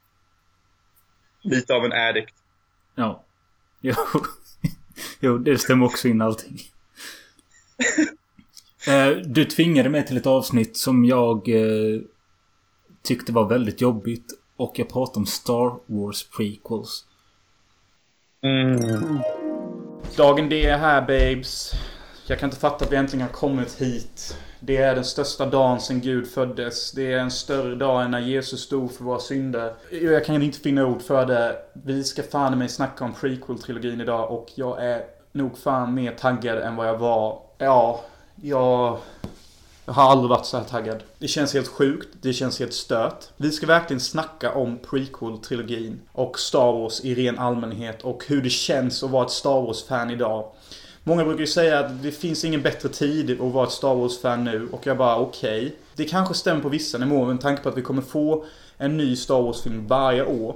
lite av en addict.
Ja. Jo. jo, det stämmer också in allting. Eh, Du tvingade mig till ett avsnitt som jag eh, tyckte var väldigt jobbigt. Och jag pratar om Star Wars prequels.
Mm.
Dagen D är här babes. Jag kan inte fatta att vi äntligen har kommit hit. Det är den största dagen sedan Gud föddes. Det är en större dag än när Jesus dog för våra synder. Jag kan inte finna ord för det. Vi ska fan i mig snacka om prequel-trilogin idag och jag är nog fan mer taggad än vad jag var. Ja, jag... Jag har aldrig varit så här taggad. Det känns helt sjukt. Det känns helt stört. Vi ska verkligen snacka om prequel-trilogin och Star Wars i ren allmänhet och hur det känns att vara ett Star Wars-fan idag. Många brukar ju säga att det finns ingen bättre tid att vara ett Star Wars-fan nu och jag bara okej. Det kanske stämmer på vissa nivåer med tanke på att vi kommer få en ny Star Wars-film varje år.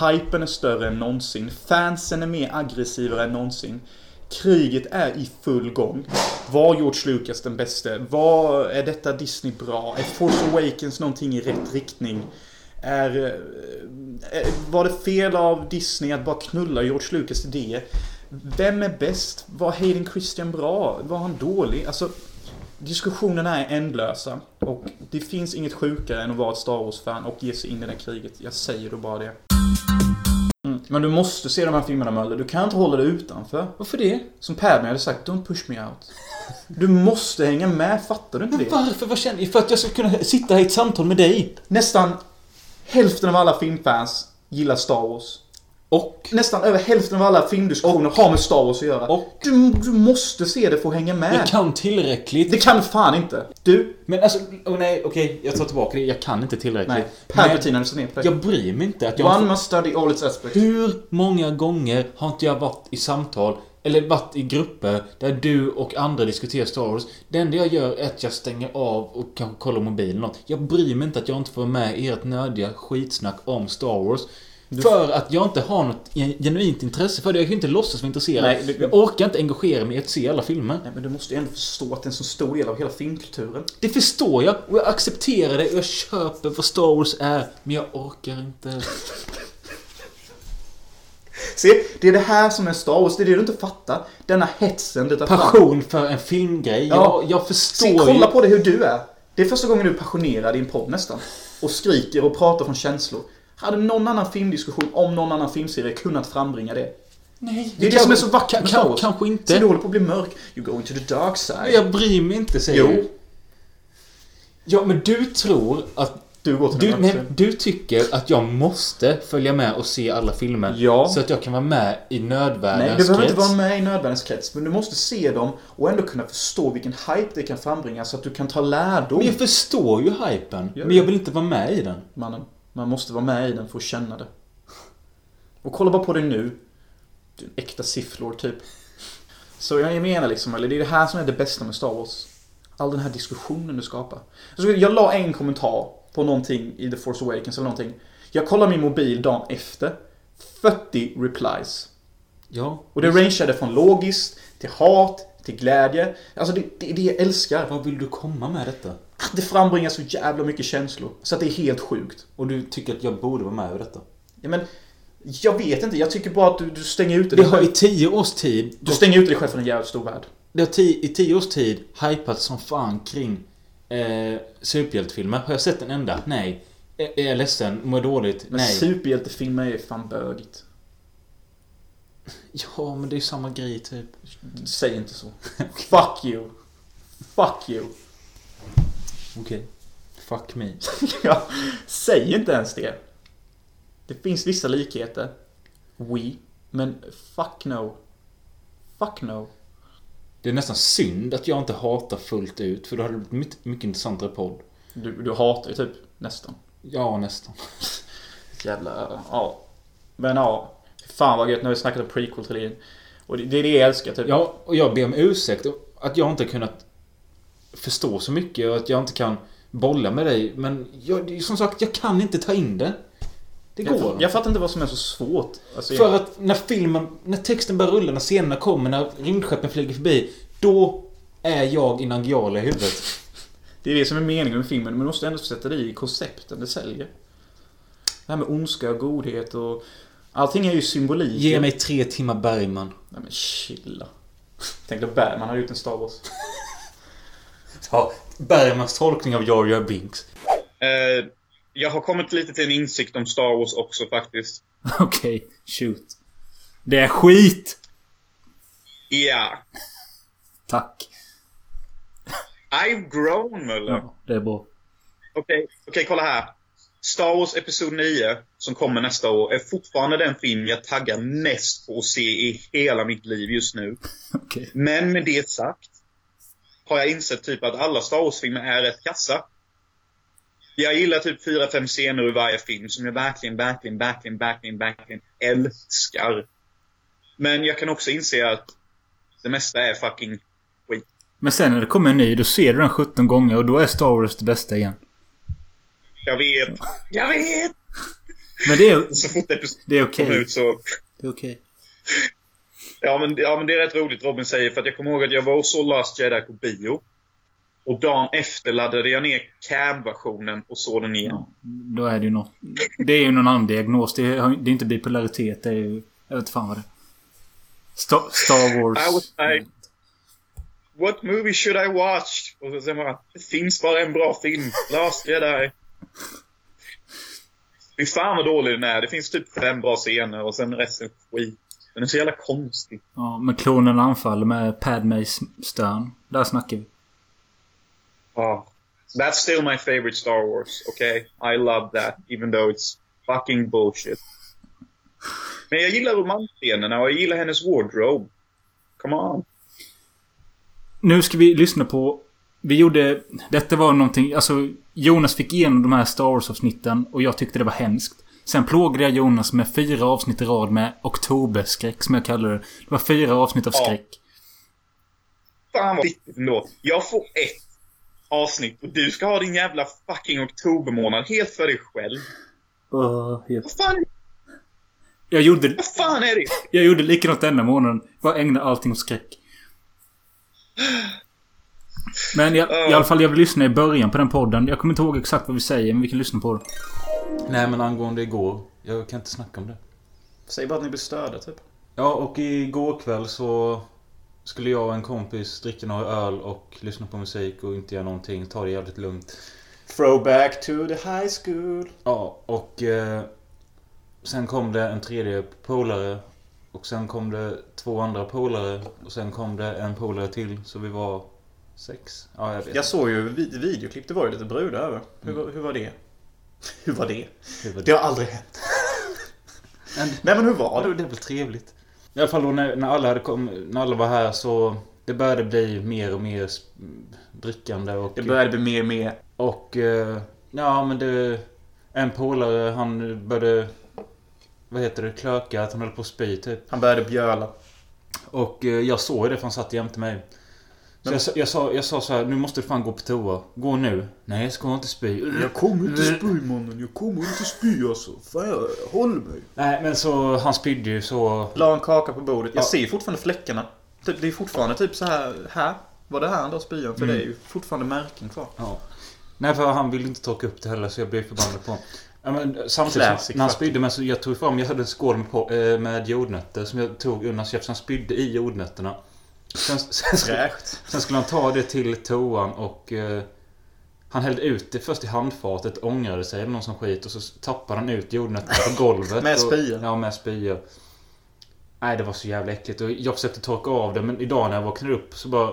Hypen är större än någonsin. Fansen är mer aggressivare än någonsin. Kriget är i full gång. Var George Lucas den bäste? Var är detta Disney bra? Är Force Awakens någonting i rätt riktning? Är, eh, eh, var det fel av Disney att bara knulla George Lucas idéer? Vem är bäst? Var Hayden Christian bra? Var han dålig? Alltså, diskussionerna är ändlösa. Och det finns inget sjukare än att vara ett Star Wars-fan och ge sig in i det kriget. Jag säger då bara det. Mm. Men du måste se de här filmerna Möller. Du kan inte hålla dig utanför.
Varför det?
Som Padme hade sagt, don't push me out. Du måste hänga med, fattar du inte
Men
det?
varför? Vad känner För att jag ska kunna sitta i ett samtal med dig.
Nästan hälften av alla filmfans gillar Star Wars.
Och?
Nästan över hälften av alla filmdiskussioner har med Star Wars att göra.
Och?
Du, du måste se det för att hänga med.
Jag kan tillräckligt.
Det kan fan inte. Du,
Men alltså, oh, nej okej, jag tar tillbaka det. Jag kan inte tillräckligt.
nej. Palpatine satt ner på dig.
Jag bryr mig inte att jag...
One must study all its aspects.
Hur många gånger har inte jag varit i samtal eller varit i grupper där du och andra diskuterar Star Wars. Det enda jag gör är att jag stänger av och kanske kollar mobilen något. Jag bryr mig inte att jag inte får med ert nördiga skitsnack om Star Wars. För att jag inte har något genuint intresse för det. Jag kan ju inte låtsas vara intresserad.
Nej, det-
Jag orkar inte engagera mig i att se alla filmer.
Nej, men du måste ju ändå förstå att det är en så stor del av hela filmkulturen.
Det förstår jag och jag accepterar det och jag köper vad Star Wars är. Men jag orkar inte.
Se, det är det här som är Star Wars. Det är det du inte fattar. Denna hetsen du tar fram.
Passion för en filmgrej.
Ja.
Jag, jag förstår
Se,
ju...
kolla på det hur du är. Det är första gången du är passionerad i en podd nästan. Och skriker och pratar från känslor. Hade någon annan filmdiskussion om någon annan filmserie kunnat frambringa det?
Nej,
Det är det som är så vackert Wars.
Kanske inte.
du håller på att bli mörk. You go into the dark side.
Jag bryr mig inte, säger
Jo.
du. Ja, men du tror att...
Du går till
Du,
den
nej,
mörka.
du tycker att jag måste följa med och se alla filmer.
Ja.
Så att jag kan vara med i
Nej,
nödvärldens
du behöver
krets.
inte vara med i nödvändighetens krets. Men du måste se dem och ändå kunna förstå vilken hype det kan frambringa så att du kan ta lärdom.
Men jag förstår ju hypen.
Gör
Men jag vill inte vara med i den.
Mannen, man måste vara med i den för att känna det. Och kolla bara på dig nu. Du är en äkta sifflor typ. Så jag menar liksom, eller det är det här som är det bästa med Star Wars. All den här diskussionen du skapar. Så jag la en kommentar på någonting i The Force Awakens eller någonting. Jag kollar min mobil dagen efter. 40 replies.
Ja.
Och det rangeade från logiskt, till hat, till glädje. Alltså det, det är det jag älskar.
Vad vill du komma med detta?
Det frambringar så jävla mycket känslor. Så att det är helt sjukt.
Och du tycker att jag borde vara med i detta?
Ja, men, jag vet inte, jag tycker bara att du, du stänger ute
Det
dig
har i tio års tid...
Du stänger ute dig själv från en jävligt stor värld.
Det har ti, i tio års tid hypat som fan kring eh, superhjältefilmer. Har jag sett en enda? Nej. Är jag ledsen? Mår jag dåligt?
Men
Nej.
superhjältefilmer är fan bögigt.
Ja, men det är ju samma grej typ.
Säg inte så. Fuck you. Fuck you.
Okej. Fuck me.
ja, säg inte ens det. Det finns vissa likheter. We. Men fuck no. Fuck no.
Det är nästan synd att jag inte hatar fullt ut. För då hade det blivit mycket, mycket intressantare podd.
Du, du hatar ju typ nästan.
Ja, nästan.
Jävla, ja. Men ja. Fan vad gött när vi snackade om prequel-trilogin. Och det, det är det jag älskar typ.
Ja, och jag ber om ursäkt att jag inte kunnat förstå så mycket och att jag inte kan bolla med dig. Men jag, som sagt, jag kan inte ta in det. Det går
jag, jag fattar inte vad som är så svårt. Alltså,
För
jag,
att när filmen, när texten börjar rulla, när scenerna kommer, när rymdskeppen flyger förbi. Då är jag i Nangijala i huvudet.
det är det som är meningen med filmen. Men du måste ändå sätta dig i koncepten det säljer. Det här med ondska och godhet och... Allting är ju symbolik.
Ge mig tre timmar Bergman.
Nej men chilla. Tänk då Bergman har gjort en Star Wars.
Ja, Bergmans tolkning av Jar Jar Binks.
Eh, jag har kommit lite till en insikt om Star Wars också faktiskt.
Okej, shoot. Det är skit!
Ja.
Tack.
I've grown, Möller.
Ja, det är bra.
Okej, okej, kolla här. Star Wars Episod 9, som kommer nästa år, är fortfarande den film jag taggar mest på att se i hela mitt liv just nu.
Okej.
Men med det sagt har jag insett typ att alla Star Wars-filmer är rätt kassa. Jag gillar typ fyra, fem scener ur varje film som jag verkligen, verkligen, verkligen, verkligen, verkligen älskar. Men jag kan också inse att det mesta är fucking skit.
Men sen när det kommer en ny, då ser du den 17 gånger och då är Star Wars det bästa igen.
Jag vet. Jag vet!
Men det är,
Så fort
det är okej.
ut så...
Det är okej.
Ja men, ja men det är rätt roligt Robin säger för att jag kommer ihåg att jag var och såg Last Jedi på bio. Och dagen efter laddade jag ner cam-versionen och såg den igen.
Ja, då är det ju något. Det är ju någon annan diagnos. Det är, det är inte bipolaritet. Det är ju... Jag vet fan vad det är. Star, Star Wars.
Like, What movie should I watch? Och så säger man, det finns bara en bra film. Last Jedi. Fy fan vad dålig den är. Det finns typ fem bra scener och sen resten skit. Den är så jävla konstig.
Ja, men klonen anfaller med Padmes stön. Där snackar vi.
Ah. That's still my favorite Star Wars, okay? I love that, even though it's fucking bullshit. Men jag gillar romansscenerna och jag gillar hennes wardrobe. Come on.
Nu ska vi lyssna på... Vi gjorde... Detta var någonting... Alltså, Jonas fick igenom de här Star Wars-avsnitten och jag tyckte det var hemskt. Sen plågade jag Jonas med fyra avsnitt i rad med oktoberskräck, som jag kallar det. Det var fyra avsnitt av
Ja.
skräck.
Fan vad viktigt ändå. Jag får ett avsnitt och du ska ha din jävla fucking oktobermånad helt för dig själv.
Uh,
Vad fan,
jag, gjorde,
vad fan är det?
jag gjorde likadant denna månaden. Bara ägna allting åt skräck. Men jag, i alla fall, jag vill lyssna i början på den podden. Jag kommer inte ihåg exakt vad vi säger, men vi kan lyssna på det.
Nej, men angående igår. Jag kan inte snacka om det.
Säg bara att ni blir störda typ.
Ja, och igår kväll så skulle jag och en kompis dricka några öl och lyssna på musik och inte göra någonting. Ta det jävligt lugnt.
Throwback to the high school.
Ja, och eh, sen kom det en tredje polare. Och sen kom det två andra polare. Och sen kom det en polare till. Så vi var sex. Ja, jag vet.
Jag såg ju vid- videoklipp, det var ju lite brudar över. Hur, var- hur var det? Hur var det?
Hur var
Det har aldrig hänt.
Men-
Nej men hur var
det
det?
det väl trevligt. I alla fall då när, när, alla hade kom, när alla var här så det började bli mer och mer drickande och...
Det började bli mer och mer.
Och... eh, Ja men det... En polare han började... Vad heter det? Klöka. Att han höll på att spy typ.
Han började bjöla.
Och eh, jag såg det för han satt jämte mig. Så
Men-
jag, sa- jag, sa, jag sa så här, nu måste du fan gå på toa. Gå nu. Nej jag ska inte spy.
Jag kommer inte spy mannen, jag kommer inte spy alltså. Fan jag håller mig.
Nej men så han spydde ju så...
La en kaka på bordet. Jag
Ja.
ser fortfarande fläckarna. Typ, Det är fortfarande typ så här. Här var det här han då spyan. För
Mm.
det är ju fortfarande märken kvar.
Ja. Nej för han ville inte torka upp det heller så jag blev förbannad på honom. ja, men Samtidigt
Classic
som, när han spydde med så jag tog fram, jag hade en skål med, på, eh, med jordnötter som jag tog undan så han spydde i jordnötterna. Sen, sen, skulle, sen skulle han ta det till toan och eh, han hällde ut det först i handfatet, ångrade sig eller någon som skit och så tappade han ut jordnötterna på golvet.
Med spya?
Ja, med spya. Nej, det var så jävla äckligt och jag försökte torka av det men idag när jag vaknade upp så bara...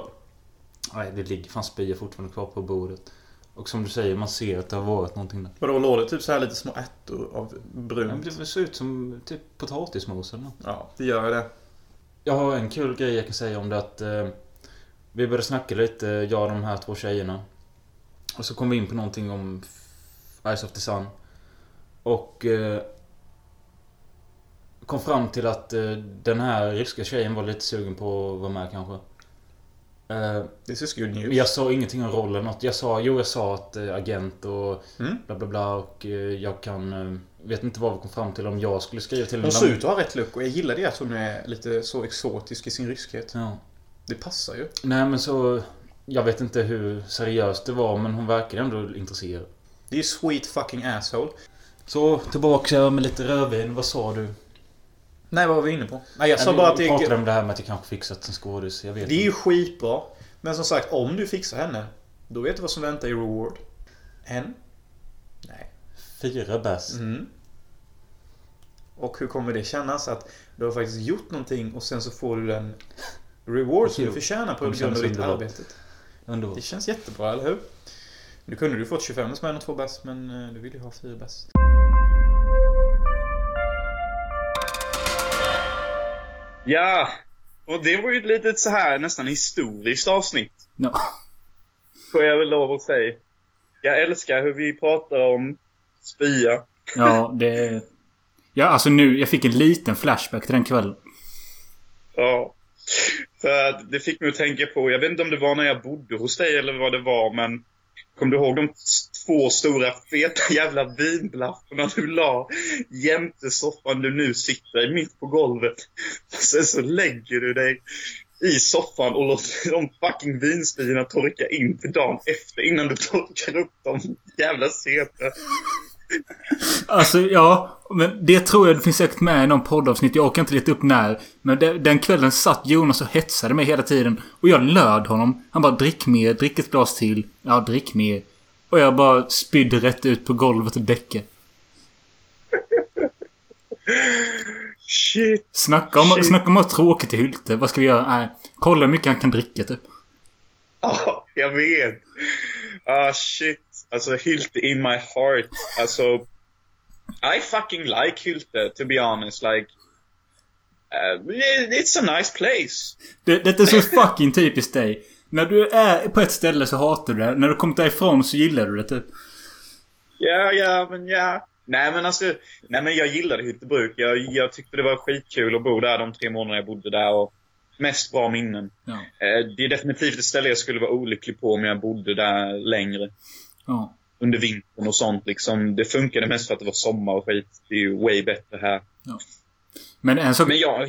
Nej, det ligger fan spya fortfarande kvar på bordet. Och som du säger, man ser att det har varit någonting där.
Vadå, låg det typ så här lite små ärtor av
Ja,
brunt?
det ser ut som typ potatismos eller något.
Ja, det gör det.
Jag har en kul grej jag kan säga om det att... Eh, vi började snacka lite, jag och de här två tjejerna. Och så kom vi in på någonting om Eyes of the Sun. Och... Eh, kom fram till att eh, den här ryska tjejen var lite sugen på att vara med kanske. Eh,
This is good news.
jag sa ingenting om rollen något. Jag sa, jo jag sa att eh, agent och
Mm.
bla bla bla och eh, jag kan... Vet inte vad vi kom fram till om jag skulle skriva till
Hon ser ut att ha rätt look och jag gillar det att hon är lite så exotisk i sin ryskhet.
Ja.
Det passar ju.
Nej men så... Jag vet inte hur seriöst det var men hon verkade ändå intresserad.
Det är ju sweet fucking asshole.
Så tillbaka med lite rödvin. Vad sa du?
Nej, vad var vi inne på? Nej, jag sa bara att
vi pratade
är...
om det här med att jag kanske fixat en skådis. Jag vet
Det är ju
inte.
skitbra. Men som sagt, om du fixar henne, då vet du vad som väntar i reward. En? Nej.
Fyra bärs.
Mm. Och hur kommer det kännas att du har faktiskt gjort någonting och sen så får du den reward som du förtjänar på grund av ditt arbete. Det känns jättebra, eller hur? Nu kunde du fått 25 spänn och två bäst, men eh, du vill ju ha fyra bäst.
Ja, och det var ju ett litet så här nästan historiskt avsnitt.
Ja.
Får jag väl lov att säga. Jag älskar hur vi pratar om spya.
Ja, det... Ja, alltså nu. Jag fick en liten flashback till den kvällen.
Ja. För att det fick mig att tänka på, jag vet inte om det var när jag bodde hos dig eller vad det var, men Kommer du ihåg de två stora feta jävla vinblafforna du la jämte soffan du nu sitter i mitt på golvet? Sen så lägger du dig i soffan och låter de fucking vinspirorna torka in till dagen efter innan du torkar upp dem. Jävla CP.
Alltså ja, men det tror jag det finns säkert med i någon poddavsnitt. Jag orkar inte leta upp när. Men det, den kvällen satt Jonas och hetsade mig hela tiden. Och jag löd honom. Han bara drick mer, drick ett glas till. Ja, drick mer. Och jag bara spydde rätt ut på golvet och däckade.
Shit.
Snacka om,
Shit.
snacka om att tråkigt i Hylte. Vad ska vi göra? Nej, kolla hur mycket han kan dricka typ.
Ja, jag vet. Ah, shit. Alltså, Hylte in my heart. Alltså, I fucking like Hylte, to be honest. Like, uh, it's a nice place.
Det, det är så fucking typiskt dig. När du är på ett ställe så hatar du det. När du kommer därifrån så gillar du det typ.
Ja, ja, men ja. Nej, men alltså, nej men jag gillade Hyltebruk. Jag, jag tyckte det var skitkul att bo där de tre månaderna jag bodde där och mest bra minnen.
Ja.
Eh, Det är definitivt ett ställe jag skulle vara olycklig på om jag bodde där längre.
Ja.
Under vintern och sånt liksom. Det funkade mest för att det var sommar och skit. Det är ju way bättre här.
Men en sak...
Men ja,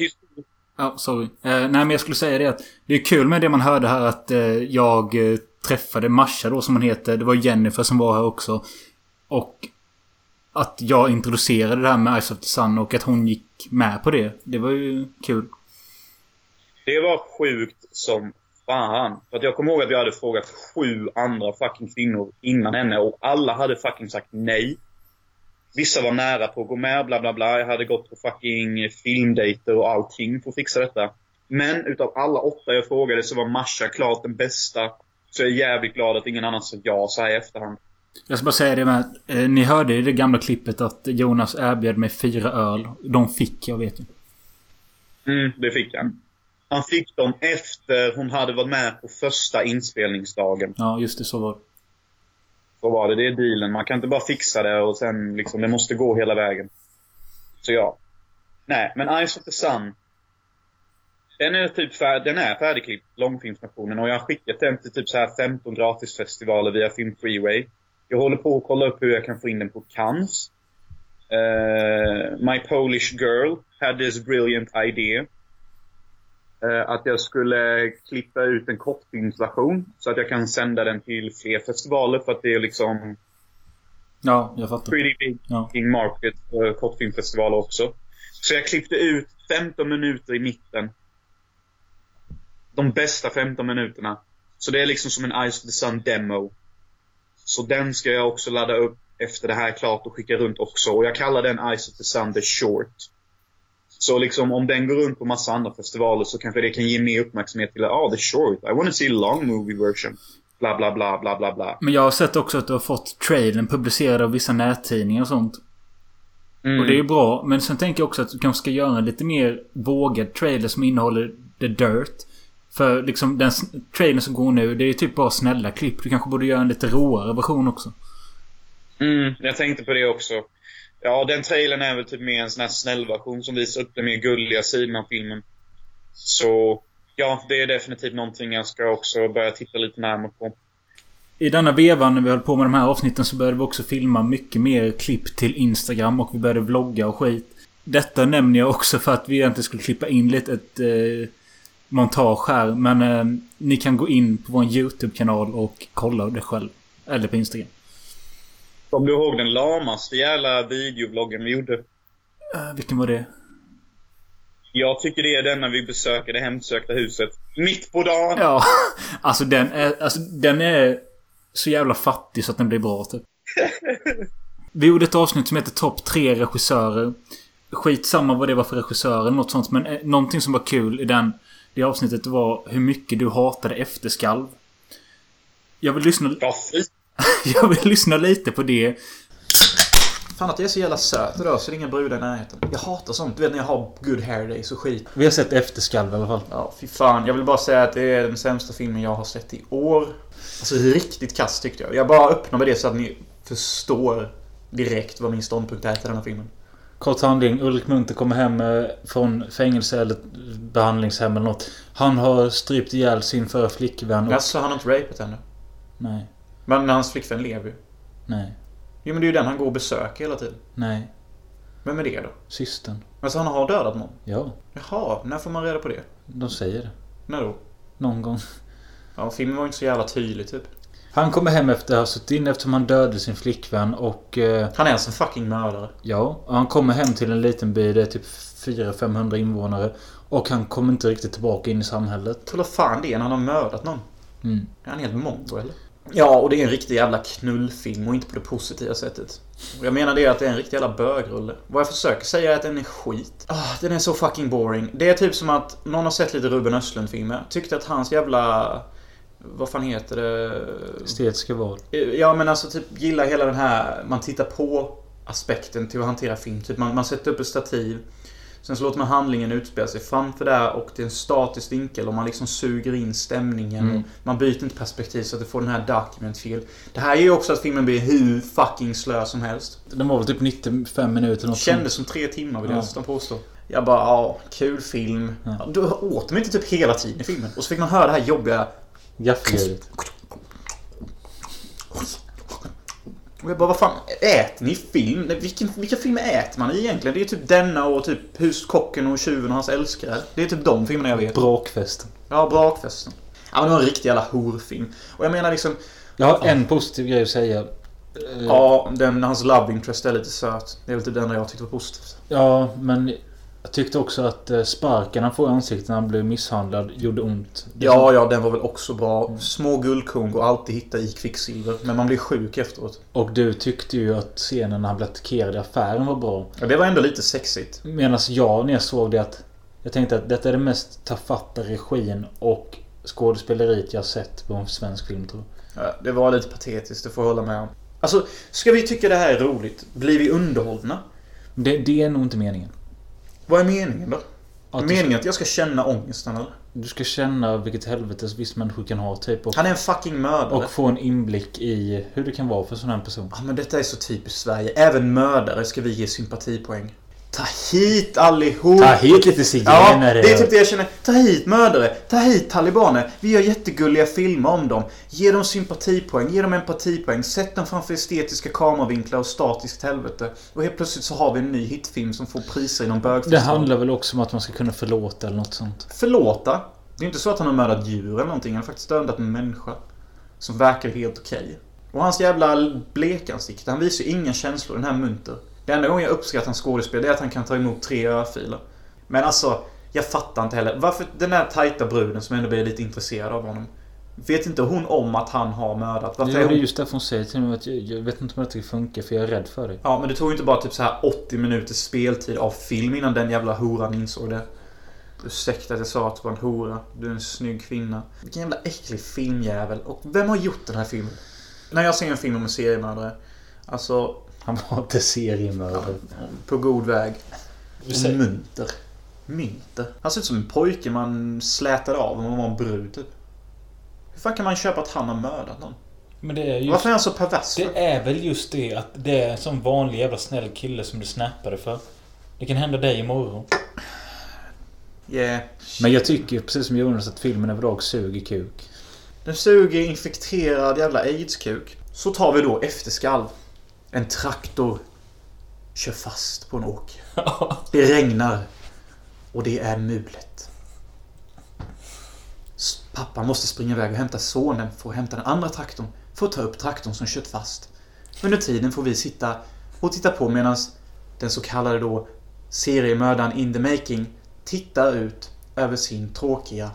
Ja, sorry. Eh, nej, men jag skulle säga det att det är kul med det man hörde här att eh, jag eh, träffade Masha då som hon heter. Det var Jennifer som var här också. Och...
att jag introducerade det här med Eyes of the Sun och att hon gick med på det. Det var ju kul.
Det var sjukt som fan. För att jag kommer ihåg att jag hade frågat sju andra fucking kvinnor innan henne och alla hade fucking sagt nej. Vissa var nära på att gå med, bla bla bla. Jag hade gått på fucking filmdejter och allting för att fixa detta. Men utav alla åtta jag frågade så var Masha klart den bästa. Så jag är jävligt glad att ingen annan sa ja så här i efterhand.
Jag ska bara säga det med eh, Ni hörde i det gamla klippet att Jonas erbjöd mig fyra öl. De fick jag, vet jag.
Mm, det fick han. Han fick dem efter hon hade varit med på första inspelningsdagen.
Ja, just det. Så var det.
Så var det. Det är dealen. Man kan inte bara fixa det och sen liksom, det måste gå hela vägen. Så ja. Nej, men Eyes of the Sun. Den är typ fär, den är färdigklippt, långfilmsversionen. Och jag har skickat den till typ så här 15 gratisfestivaler via Film Freeway. Jag håller på att kolla upp hur jag kan få in den på Cannes. Eh, My Polish Girl had this brilliant idea. Eh, att jag skulle klippa ut en kortfilmsversion så att jag kan sända den till fler festivaler för att det är liksom
Ja, jag fattar.
pretty big
Ja.
market för kortfilmfestivaler också. Så jag klippte ut 15 minuter i mitten. De bästa 15 minuterna. Så det är liksom som en Eyes of the Sun demo. Så den ska jag också ladda upp efter det här är klart och skicka runt också. Och jag kallar den Eyes of the Sun the short. Så liksom om den går runt på massa andra festivaler så kanske det kan ge mer uppmärksamhet till ah, the short. I wanna see long movie version. Bla bla bla bla bla bla.
Men jag har sett också att du har fått trailern publicerad av vissa nättidningar och sånt.
Mm.
Och det är bra. Men sen tänker jag också att du kanske ska göra en lite mer vågad trailer som innehåller the dirt. För liksom den trailern som går nu, det är typ bara snälla klipp. Du kanske borde göra en lite råare version också.
Mm, jag tänkte på det också. Ja, den trailern är väl typ mer en sån här snäll version som visar upp den mer gulliga sidan av filmen. Så, ja, det är definitivt någonting jag ska också börja titta lite närmare på.
I denna vevan när vi höll på med de här avsnitten så började vi också filma mycket mer klipp till Instagram och vi började vlogga och skit. Detta nämner jag också för att vi egentligen skulle klippa in lite ett eh, montage här. Men eh, ni kan gå in på vår YouTube-kanal och kolla det själv. Eller på Instagram.
Kommer du ihåg den lamaste jävla videovloggen vi gjorde?
Eh, vilken var det?
Jag tycker det är den när vi besöker det hemsökta huset. Mitt på dagen!
Ja, alltså den är, alltså den är så jävla fattig så att den blir bra typ. Vi gjorde ett avsnitt som heter Topp 3 regissörer. Skitsamma vad det var för regissörer eller något sånt. Men eh, någonting som var kul i den, det avsnittet var hur mycket du hatade efterskalv. Jag vill lyssna,
Ja, fy.
jag vill lyssna lite på det.
Fan att jag är så jävla söt idag så det är inga brudar i närheten. Jag hatar sånt. Du vet när jag har good hair days och skit.
Vi har sett efterskalv i alla fall.
Ja, fy fan. Jag vill bara säga att det är den sämsta filmen jag har sett i år. Alltså riktigt kass tyckte jag. Jag bara öppnar med det så att ni förstår direkt vad min ståndpunkt är till den här filmen.
Kort handling. Ulrik Munther kommer hem eh, från fängelse eller behandlingshem eller något. Han har strypt ihjäl sin förra flickvän. Och...
Alltså han har inte rapat henne.
Nej.
Men hans flickvän lever ju.
Nej.
Jo men det är ju den han går och besöker hela tiden.
Nej.
Vem är det då?
Systern.
Alltså han har dödat någon?
Ja.
Jaha, när får man reda på det?
De säger det.
När då?
Någon gång.
Ja, filmen var ju inte så jävla tydlig typ.
Han kommer hem efter att ha suttit in eftersom han dödade sin flickvän och... Eh,
Han är alltså en fucking mördare.
ja. och Han kommer hem till en liten by. Det är typ 400-500 invånare. Och han kommer inte riktigt tillbaka in i samhället.
Tror fan det är när han har mördat någon?
Mm.
Är han helt mongo eller? Ja, och det är en riktig jävla knullfilm och inte på det positiva sättet. Jag menar det att det är en riktig jävla bögrulle. Vad jag försöker säga är att den är skit. Ah, den är så fucking boring. Det är typ som att någon har sett lite Ruben Östlund-filmer. Tyckte att hans jävla... Vad fan heter det?
Estetiska val.
Ja men alltså typ gillar hela den här man tittar på aspekten till att hantera film. Typ man, man sätter upp ett stativ. Sen så låter man handlingen utspela sig framför där och det är en statisk vinkel och man liksom suger in stämningen.
Mm.
Och man byter inte perspektiv så att det får den här document feel. Det här är ju också att filmen blir hur fucking slö som helst.
Den var väl typ 95 minuter något
Kändes som tre timmar vill jag
Ja.
nästan påstå. Jag bara, ja, kul film.
Ja.
Du åt de inte typ hela tiden i filmen? Och så fick man höra det här jobbiga
Gaffeljudet.
Och jag bara, vad fan äter ni film? Vilken, vilka filmer äter man egentligen? Det är typ denna och typ Huskocken och Tjuven och hans älskare. Det är typ de filmerna jag vet.
Brakfesten.
Ja, Brakfesten. Ja, men det var en riktig jävla horfilm. Och jag menar liksom...
Jag har en positiv grej att säga.
Ja, den, hans love interest är lite söt. Det är väl typ det enda jag tyckte var positivt.
Ja, men jag tyckte också att eh, sparken han får i ansiktet när han blev misshandlad gjorde ont.
Ja, ja, den var väl också bra. Små guldkorn går alltid hitta i kvicksilver. Men man blir sjuk efteråt.
Och du tyckte ju att scenen när han blev attackerad i affären var bra.
Ja, det var ändå lite sexigt.
Medan jag när jag såg det att jag tänkte att detta är det mest tafatta regin och skådespeleriet jag sett på en svensk film tror jag.
Ja, det var lite patetiskt, det får jag hålla med om. Alltså, ska vi tycka det här är roligt? Blir vi underhållna?
Det, det är nog inte meningen.
Vad är meningen då?
Att
Är meningen att jag ska känna ångesten eller?
du ska känna vilket helvetes viss människor kan ha typ. Och,
Han är en fucking mördare.
och få en inblick i hur det kan vara för sån här person.
Ja, men detta är så typiskt Sverige. Även mördare ska vi ge sympatipoäng. Ta hit allihop!
Ta hit lite
Ja,
zigenare.
det är typ det jag känner. Ta hit mördare, ta hit talibaner. Vi gör jättegulliga filmer om dem. Ge dem sympatipoäng, ge dem empatipoäng. Sätt dem framför estetiska kameravinklar och statiskt helvete. Och helt plötsligt så har vi en ny hitfilm som får priser i någon
Det
bögfestival.
handlar väl också om att man ska kunna förlåta eller något sånt.
Förlåta. Det är inte så att han har mördat djur eller någonting. Han har faktiskt dödat en människa. Som verkar helt okej. Och hans jävla blekansikte. Han visar ju inga känslor, den här Munter. Det enda gången jag uppskattar hans skådespel det är att han kan ta emot tre örfilar. Men alltså, jag fattar inte heller. Varför den där tajta bruden som ändå blir lite intresserad av honom. Vet inte hon om att han har mördat? Varför
Ja,
är
det är
hon...
just därför hon säger till mig att jag, jag vet inte om det funkar för jag är rädd för dig.
Ja, men det tog ju inte bara typ så här 80 minuters speltid av film innan den jävla horan insåg det. Ursäkta att jag sa att du var en hora. Du är en snygg kvinna. Vilken jävla äcklig filmjävel. Och vem har gjort den här filmen? När jag ser en film om en seriemördare. Alltså,
Han var inte seriemördare.
på god väg.
Du
Och munter. Mynter. Han ser ut som en pojke man slätade av om man var en brud typ. Hur fan kan man köpa att han har mördat någon?
Men det är just...
Varför är han så pervers? för?
Det är väl just det att det är en sån vanlig jävla snäll kille som du snappade för. Det kan hända dig imorgon.
Yeah.
Men jag tycker precis som Jonas att filmen överlag suger kuk.
Den suger infekterad jävla aids-kuk. Så tar vi då efterskalv. En traktor kör fast på en åker. Det regnar. Och det är mulet. S- Pappa måste springa iväg och hämta sonen för att hämta den andra traktorn. För att ta upp traktorn som kört fast. Under tiden får vi sitta och titta på medan den så kallade då seriemördaren in the making tittar ut över sin tråkiga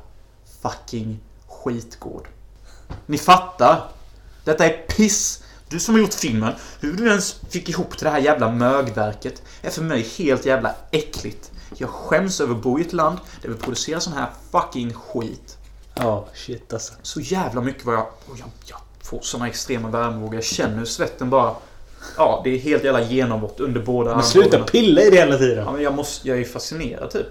fucking skitgård. Ni fattar? Detta är piss! Du som har gjort filmen, hur du ens fick ihop till det här jävla mögverket är för mig helt jävla äckligt. Jag skäms över att bo i ett land där vi producerar sån här fucking skit.
Ja, shit alltså.
Så jävla mycket vad jag... Och jag, jag får såna extrema värmevågor. Jag känner hur svetten bara... Ja, det är helt jävla genombrott under båda
Men sluta
armbågarna.
pilla i det hela tiden.
Ja, men jag måste... Jag är fascinerad typ.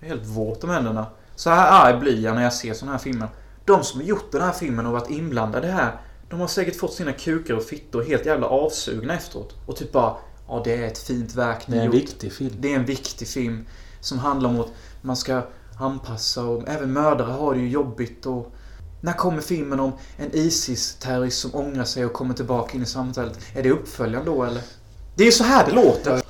Jag är helt våt om händerna. Så här arg blir jag när jag ser såna här filmer. De som har gjort den här filmen och varit inblandade här. De har säkert fått sina kukar och fittor helt jävla avsugna efteråt. Och typ bara... Ja, det är ett fint verk
Det är en
gjort.
viktig film.
Det är en viktig film. Som handlar om att man ska anpassa och även mördare har det ju jobbigt och... När kommer filmen om en ISIS-terrorist som ångrar sig och kommer tillbaka in i samhället? Är det uppföljaren då eller? Det är ju så här det låter.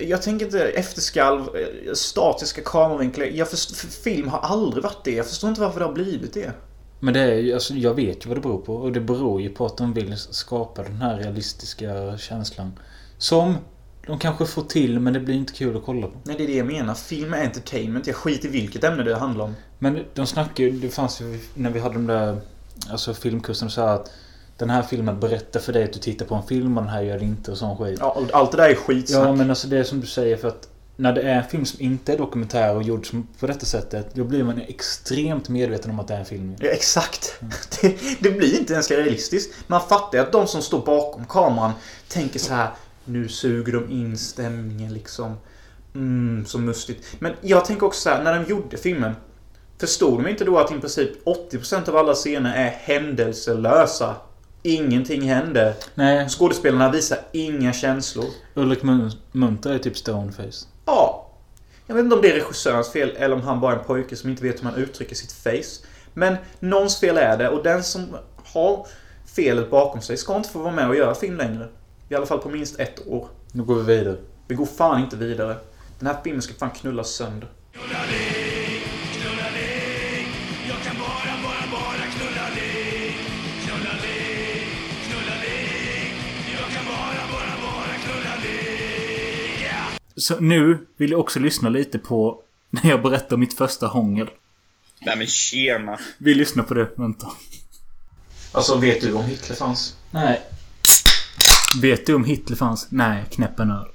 Jag tänker inte efterskalv, eh, statiska kameravinklar. Jag först, film har aldrig varit det. Jag förstår inte varför det har blivit det.
Men det är ju, alltså jag vet ju vad det beror på. Och det beror ju på att de vill skapa den här realistiska känslan. Som de kanske får till men det blir inte kul att kolla på.
Nej, det är det jag menar. Film är entertainment. Jag skiter i vilket ämne det handlar om.
Men de snackar ju, det fanns ju när vi hade de där Alltså filmkursen så att Den här filmen berättar för dig att du tittar på en film och den här gör det inte och sån skit.
Ja, allt det där är skitsnack.
Ja men alltså det är som du säger för att När det är en film som inte är dokumentär och gjord på detta sättet Då blir man extremt medveten om att det är en film.
Ja, exakt. Det, det blir inte ens realistiskt. Man fattar ju att de som står bakom kameran tänker så här. Nu suger de in stämningen liksom. Mm, så mustigt. Men jag tänker också så här, när de gjorde filmen. Förstod de inte då att i princip 80% av alla scener är händelselösa? Ingenting händer.
Nej,
Skådespelarna visar inga känslor.
Ulrik Mun- Munter är typ stoneface.
Ja. Jag vet inte om det är regissörens fel eller om han bara är en pojke som inte vet hur man uttrycker sitt face. Men någons fel är det och den som har felet bakom sig ska inte få vara med och göra film längre. I alla fall på minst ett år.
Nu går vi vidare.
Vi går fan inte vidare. Den här filmen ska fan knullas sönder.
Så nu vill jag också lyssna lite på när jag berättar om mitt första hångel.
Nej men tjena.
Vi lyssnar på det. Vänta.
Alltså, vet du om Hitler fanns?
Nej. Vet du om Hitler fanns? Nej, knäpp en öl.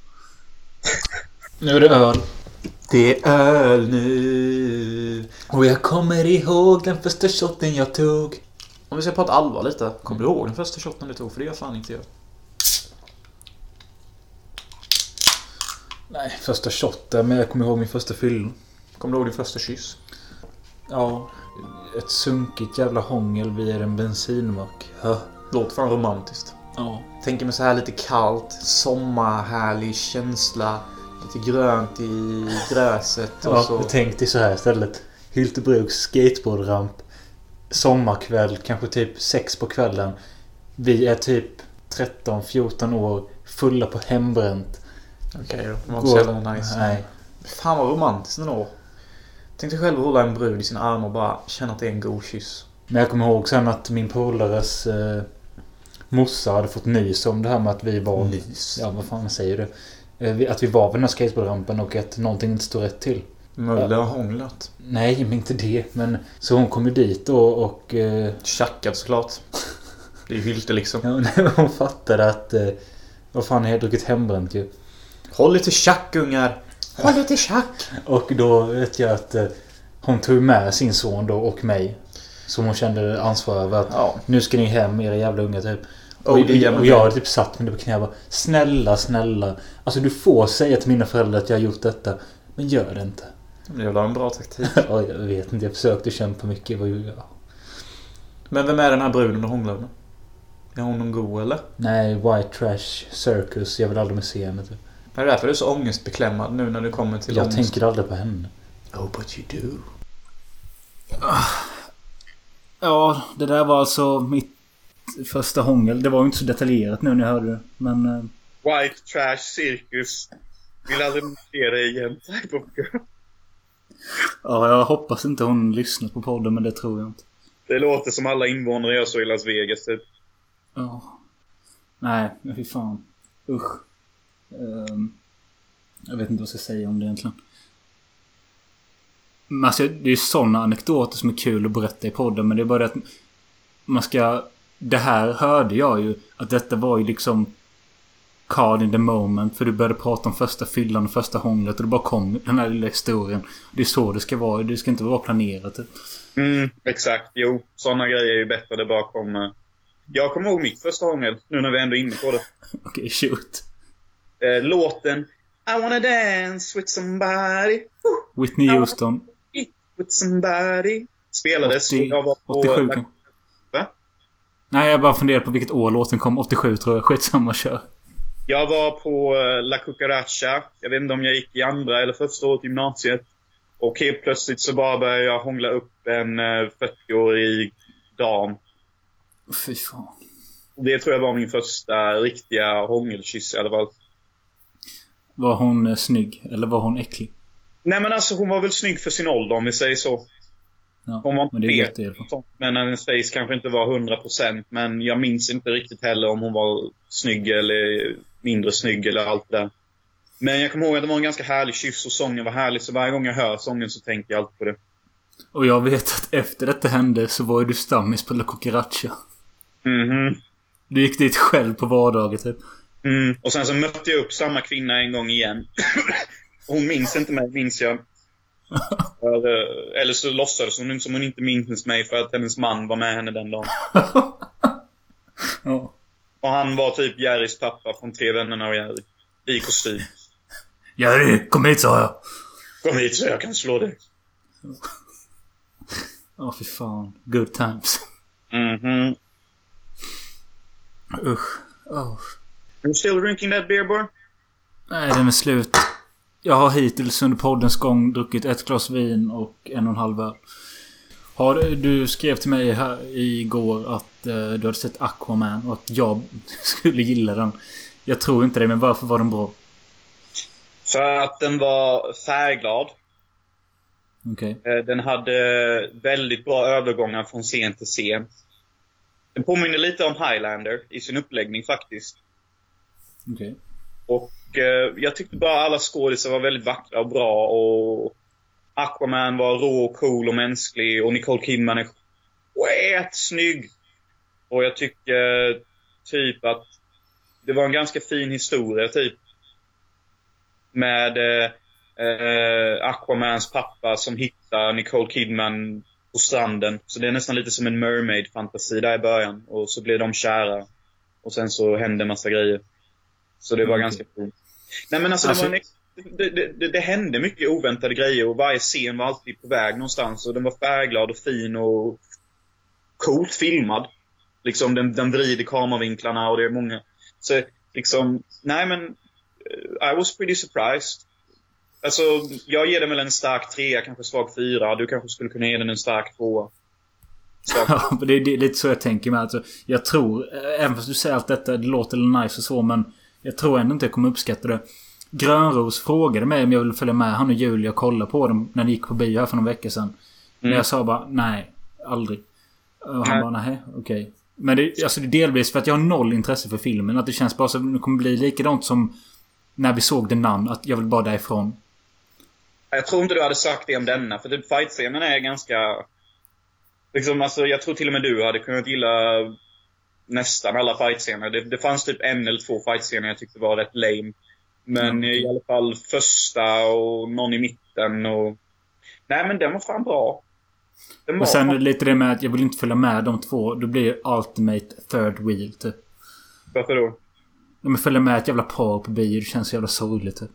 Nu är det öl. Det är öl nu. Och jag kommer ihåg den första shotten jag tog. Om vi ska prata allvar lite. Kommer du ihåg den första shotten du tog? För det gör fan inte jag.
Nej, första shotten. Men jag kommer ihåg min första fylla.
Kommer du ihåg din första kyss?
Ja. Ett sunkigt jävla hångel via en bensinmack.
Låter fan romantiskt.
Ja.
Tänker mig så här lite kallt, sommarhärlig känsla. Lite grönt i gräset och
Ja,
så.
tänk dig så här istället. Hyltebruks skateboardramp. Sommarkväll, kanske typ sex på kvällen. Vi är typ 13-14 år. Fulla på hembränt.
Okej då. Det var inte så jävla nice.
Nej.
Fan vad romantiskt ändå. Tänk dig själv att hålla en brud i sin arm och bara känna att det är en god kyss.
Men jag kommer ihåg sen att min polares eh, morsa hade fått nys om det här med att vi var...
Nys?
Ja, vad fan säger du? Eh, Att vi var på den här skateboardrampen och att någonting inte stod rätt till.
Mölle har hånglat.
Nej, men inte det. Men så hon kom ju dit då och... Eh,
Tjackad såklart. Det är ju Hylte liksom.
ja, hon fattade att... Eh, vad fan, jag har druckit hembränt ju.
Håll lite tjack ungar! Håll lite tjack!
Och då vet jag att eh, hon tog med sin son då och mig. Som hon kände ansvar över att
Ja.
nu ska ni hem era jävla unga typ.
Oh,
Och,
det
och jag hade typ satt mig på knä och bara Snälla, snälla. Alltså du får säga till mina föräldrar att jag har gjort detta. Men gör det inte.
Det var en bra taktik.
Ja, jag vet inte. Jag försökte kämpa mycket. Jag var ju, ja.
Men vem är den här bruden hånglar med? Är hon någon god eller?
Nej, White Trash Circus. Jag vill aldrig mer se henne typ.
Är det därför du är så ångestbeklämmad nu när du kommer till
Jag
ångest?
tänker aldrig på henne.
Oh, but you do.
Ja, det där var alltså mitt första hångel. Det var ju inte så detaljerat nu när jag hörde det. Men... eh,
White trash cirkus. Vill aldrig se dig igen. Type of girl.
Ja, jag hoppas inte hon lyssnar på podden, men det tror jag inte.
Det låter som alla invånare gör så i Las Vegas typ.
Ja. Nej, men fy fan. Usch. Ehm, jag vet inte vad jag ska säga om det egentligen. Men alltså, det är ju sådana anekdoter som är kul att berätta i podden, men det är bara det att man ska... Det här hörde jag ju, att detta var ju liksom card in the moment. För du började prata om första fyllan och första hånglet och det bara kom den här lilla historien. Det är så det ska vara. Det ska inte vara planerat.
Mm, exakt. Jo, sådana grejer är ju bättre. Det bara kommer. Jag kommer ihåg mitt första hångel, nu när vi ändå är inne på det.
Okej, shoot.
Eh, låten I wanna dance with somebody.
Whitney Houston.
With somebody. Spelades
80,
och jag var på...
87 kan...
Va?
Nej, jag bara funderar på vilket år låten kom. 87 tror jag. Skitsamma, kör.
Jag var på eh, La Cucaracha. Jag vet inte om jag gick i andra eller första året gymnasiet. Och helt plötsligt så bara började jag hångla upp en eh, 40-årig dam.
Fy fan.
Det tror jag var min första riktiga hångelkyss i alla fall.
Var hon eh, snygg? Eller var hon äcklig?
Nej men alltså hon var väl snygg för sin ålder om vi säger så.
Ja,
Hon var
men det är gött i alla fall.
Men hennes face kanske inte var 100% men jag minns inte riktigt heller om hon var snygg eller mindre snygg eller allt det där. Men jag kommer ihåg att det var en ganska härlig kyss och sången var härlig så varje gång jag hör sången så tänker jag alltid på det.
Och jag vet att efter detta hände så var ju du stammis på La Cucaracha.
Mhm.
Du gick dit själv på vardagar typ.
Mm. Och sen så mötte jag upp samma kvinna en gång igen. hon minns inte mig, minns jag. Eh, eller så låtsades hon som hon inte minns mig för att hennes man var med henne den dagen.
Ja.
Och han var typ Jerrys pappa från Tre vännerna och Jerry. I kostym.
Jerry, kom hit sa jag.
Kom hit så jag kan slå dig.
Ja, fy fan. Good times.
Mhm.
Usch. Oh.
You still drinking that beer boy?
Nej, den är slut. Jag har hittills under poddens gång druckit ett glas vin och en och en halv öl. Har, du skrev till mig här igår att eh, du hade sett Aquaman och att jag skulle gilla den. Jag tror inte det, men varför var den bra?
För att den var färgglad.
Okej.
Eh, Den hade väldigt bra övergångar från scen till scen. Den påminner lite om Highlander i sin uppläggning faktiskt.
Okay.
Och eh, jag tyckte bara alla skådisar var väldigt vackra och bra och Aquaman var rå och cool och mänsklig och Nicole Kidman är skät snygg. Och jag tycker typ att det var en ganska fin historia typ. Med eh, eh Aquamans pappa som hittar Nicole Kidman på stranden. Så det är nästan lite som en mermaid-fantasi där i början. Och så blir de kära. Och sen så händer massa grejer. Så det var
Mm,
ganska fint. Nej men alltså,
Alltså-
det, en, det, det, det, hände mycket oväntade grejer och varje scen var alltid på väg någonstans. Och den var färgglad och fin och coolt filmad. Liksom den, den vrider kameravinklarna och det är många. Så liksom, nej men eh, I was pretty surprised. Alltså, jag ger den väl en stark trea, kanske svag fyra. Du kanske skulle kunna ge den en stark tvåa.
Ja, det, det är lite så jag tänker med. Alltså, jag tror, eh, även fast du säger allt detta, det låter nice och så, men jag tror ändå inte jag kommer uppskatta det. Grönros frågade mig om jag ville följa med han och Julia och kolla på dem när de gick på bio här för någon vecka sedan. Men
Mm.
jag sa bara nej, aldrig. Och han
Nej.
bara nej, okej. Men det, alltså det är delvis för att jag har noll intresse för filmen. Att det känns bara som att det kommer bli likadant som när vi såg The Nun. Att jag vill bara därifrån.
jag tror inte du hade sagt det om denna, för typ fightscenen är ganska... Liksom, alltså, jag tror till och med du hade kunnat gilla nästan alla fightscener. Det, det fanns typ en eller två fightscener jag tyckte var rätt lame. Men
Mm.
i alla fall första och någon i mitten och... Nej men den var fan bra. Den
Och sen
fan...
lite det med att jag vill inte följa med de två. Då blir det Ultimate Third Wheel typ.
Varför då?
Om jag följer med ett jävla par på bio, det känns så jävla sorgligt. typ.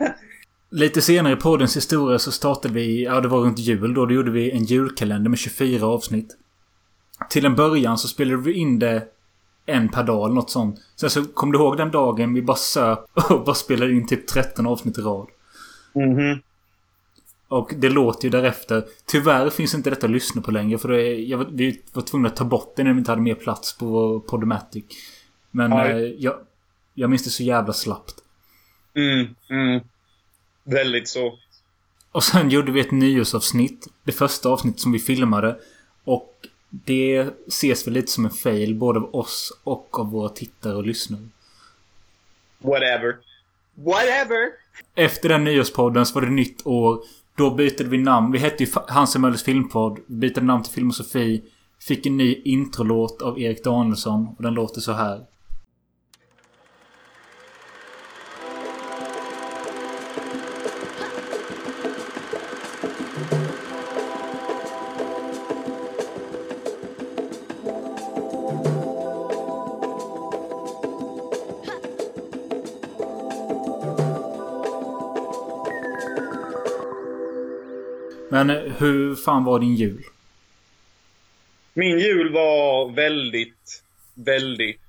Lite senare i poddens historia så startade vi, ja det var runt jul då, då gjorde vi en julkalender med 24 avsnitt. Till en början så spelade vi in det en per dag eller något sånt. Sen så kom du ihåg den dagen vi bara söp och bara spelade in typ 13 avsnitt i rad.
Mhm.
Och det låter ju därefter. Tyvärr finns inte detta att lyssna på längre för det är, jag, var- vi var tvungna att ta bort det när vi inte hade mer plats på Podomatic. Men eh, jag, jag minns det så jävla slappt.
Mm, mm. Väldigt så.
Och sen gjorde vi ett nyårsavsnitt. Det första avsnittet som vi filmade. Och det ses väl lite som en fail både av oss och av våra tittare och lyssnare.
Whatever. Whatever!
Efter den nyårspodden så var det nytt år. Då bytte vi namn. Vi hette ju Hans och Möllers filmpodd. Vi bytte namn till Filmosofi. Fick en ny introlåt av Erik Danielsson. Och den låter så här. Men hur fan var din jul?
Min jul var väldigt, väldigt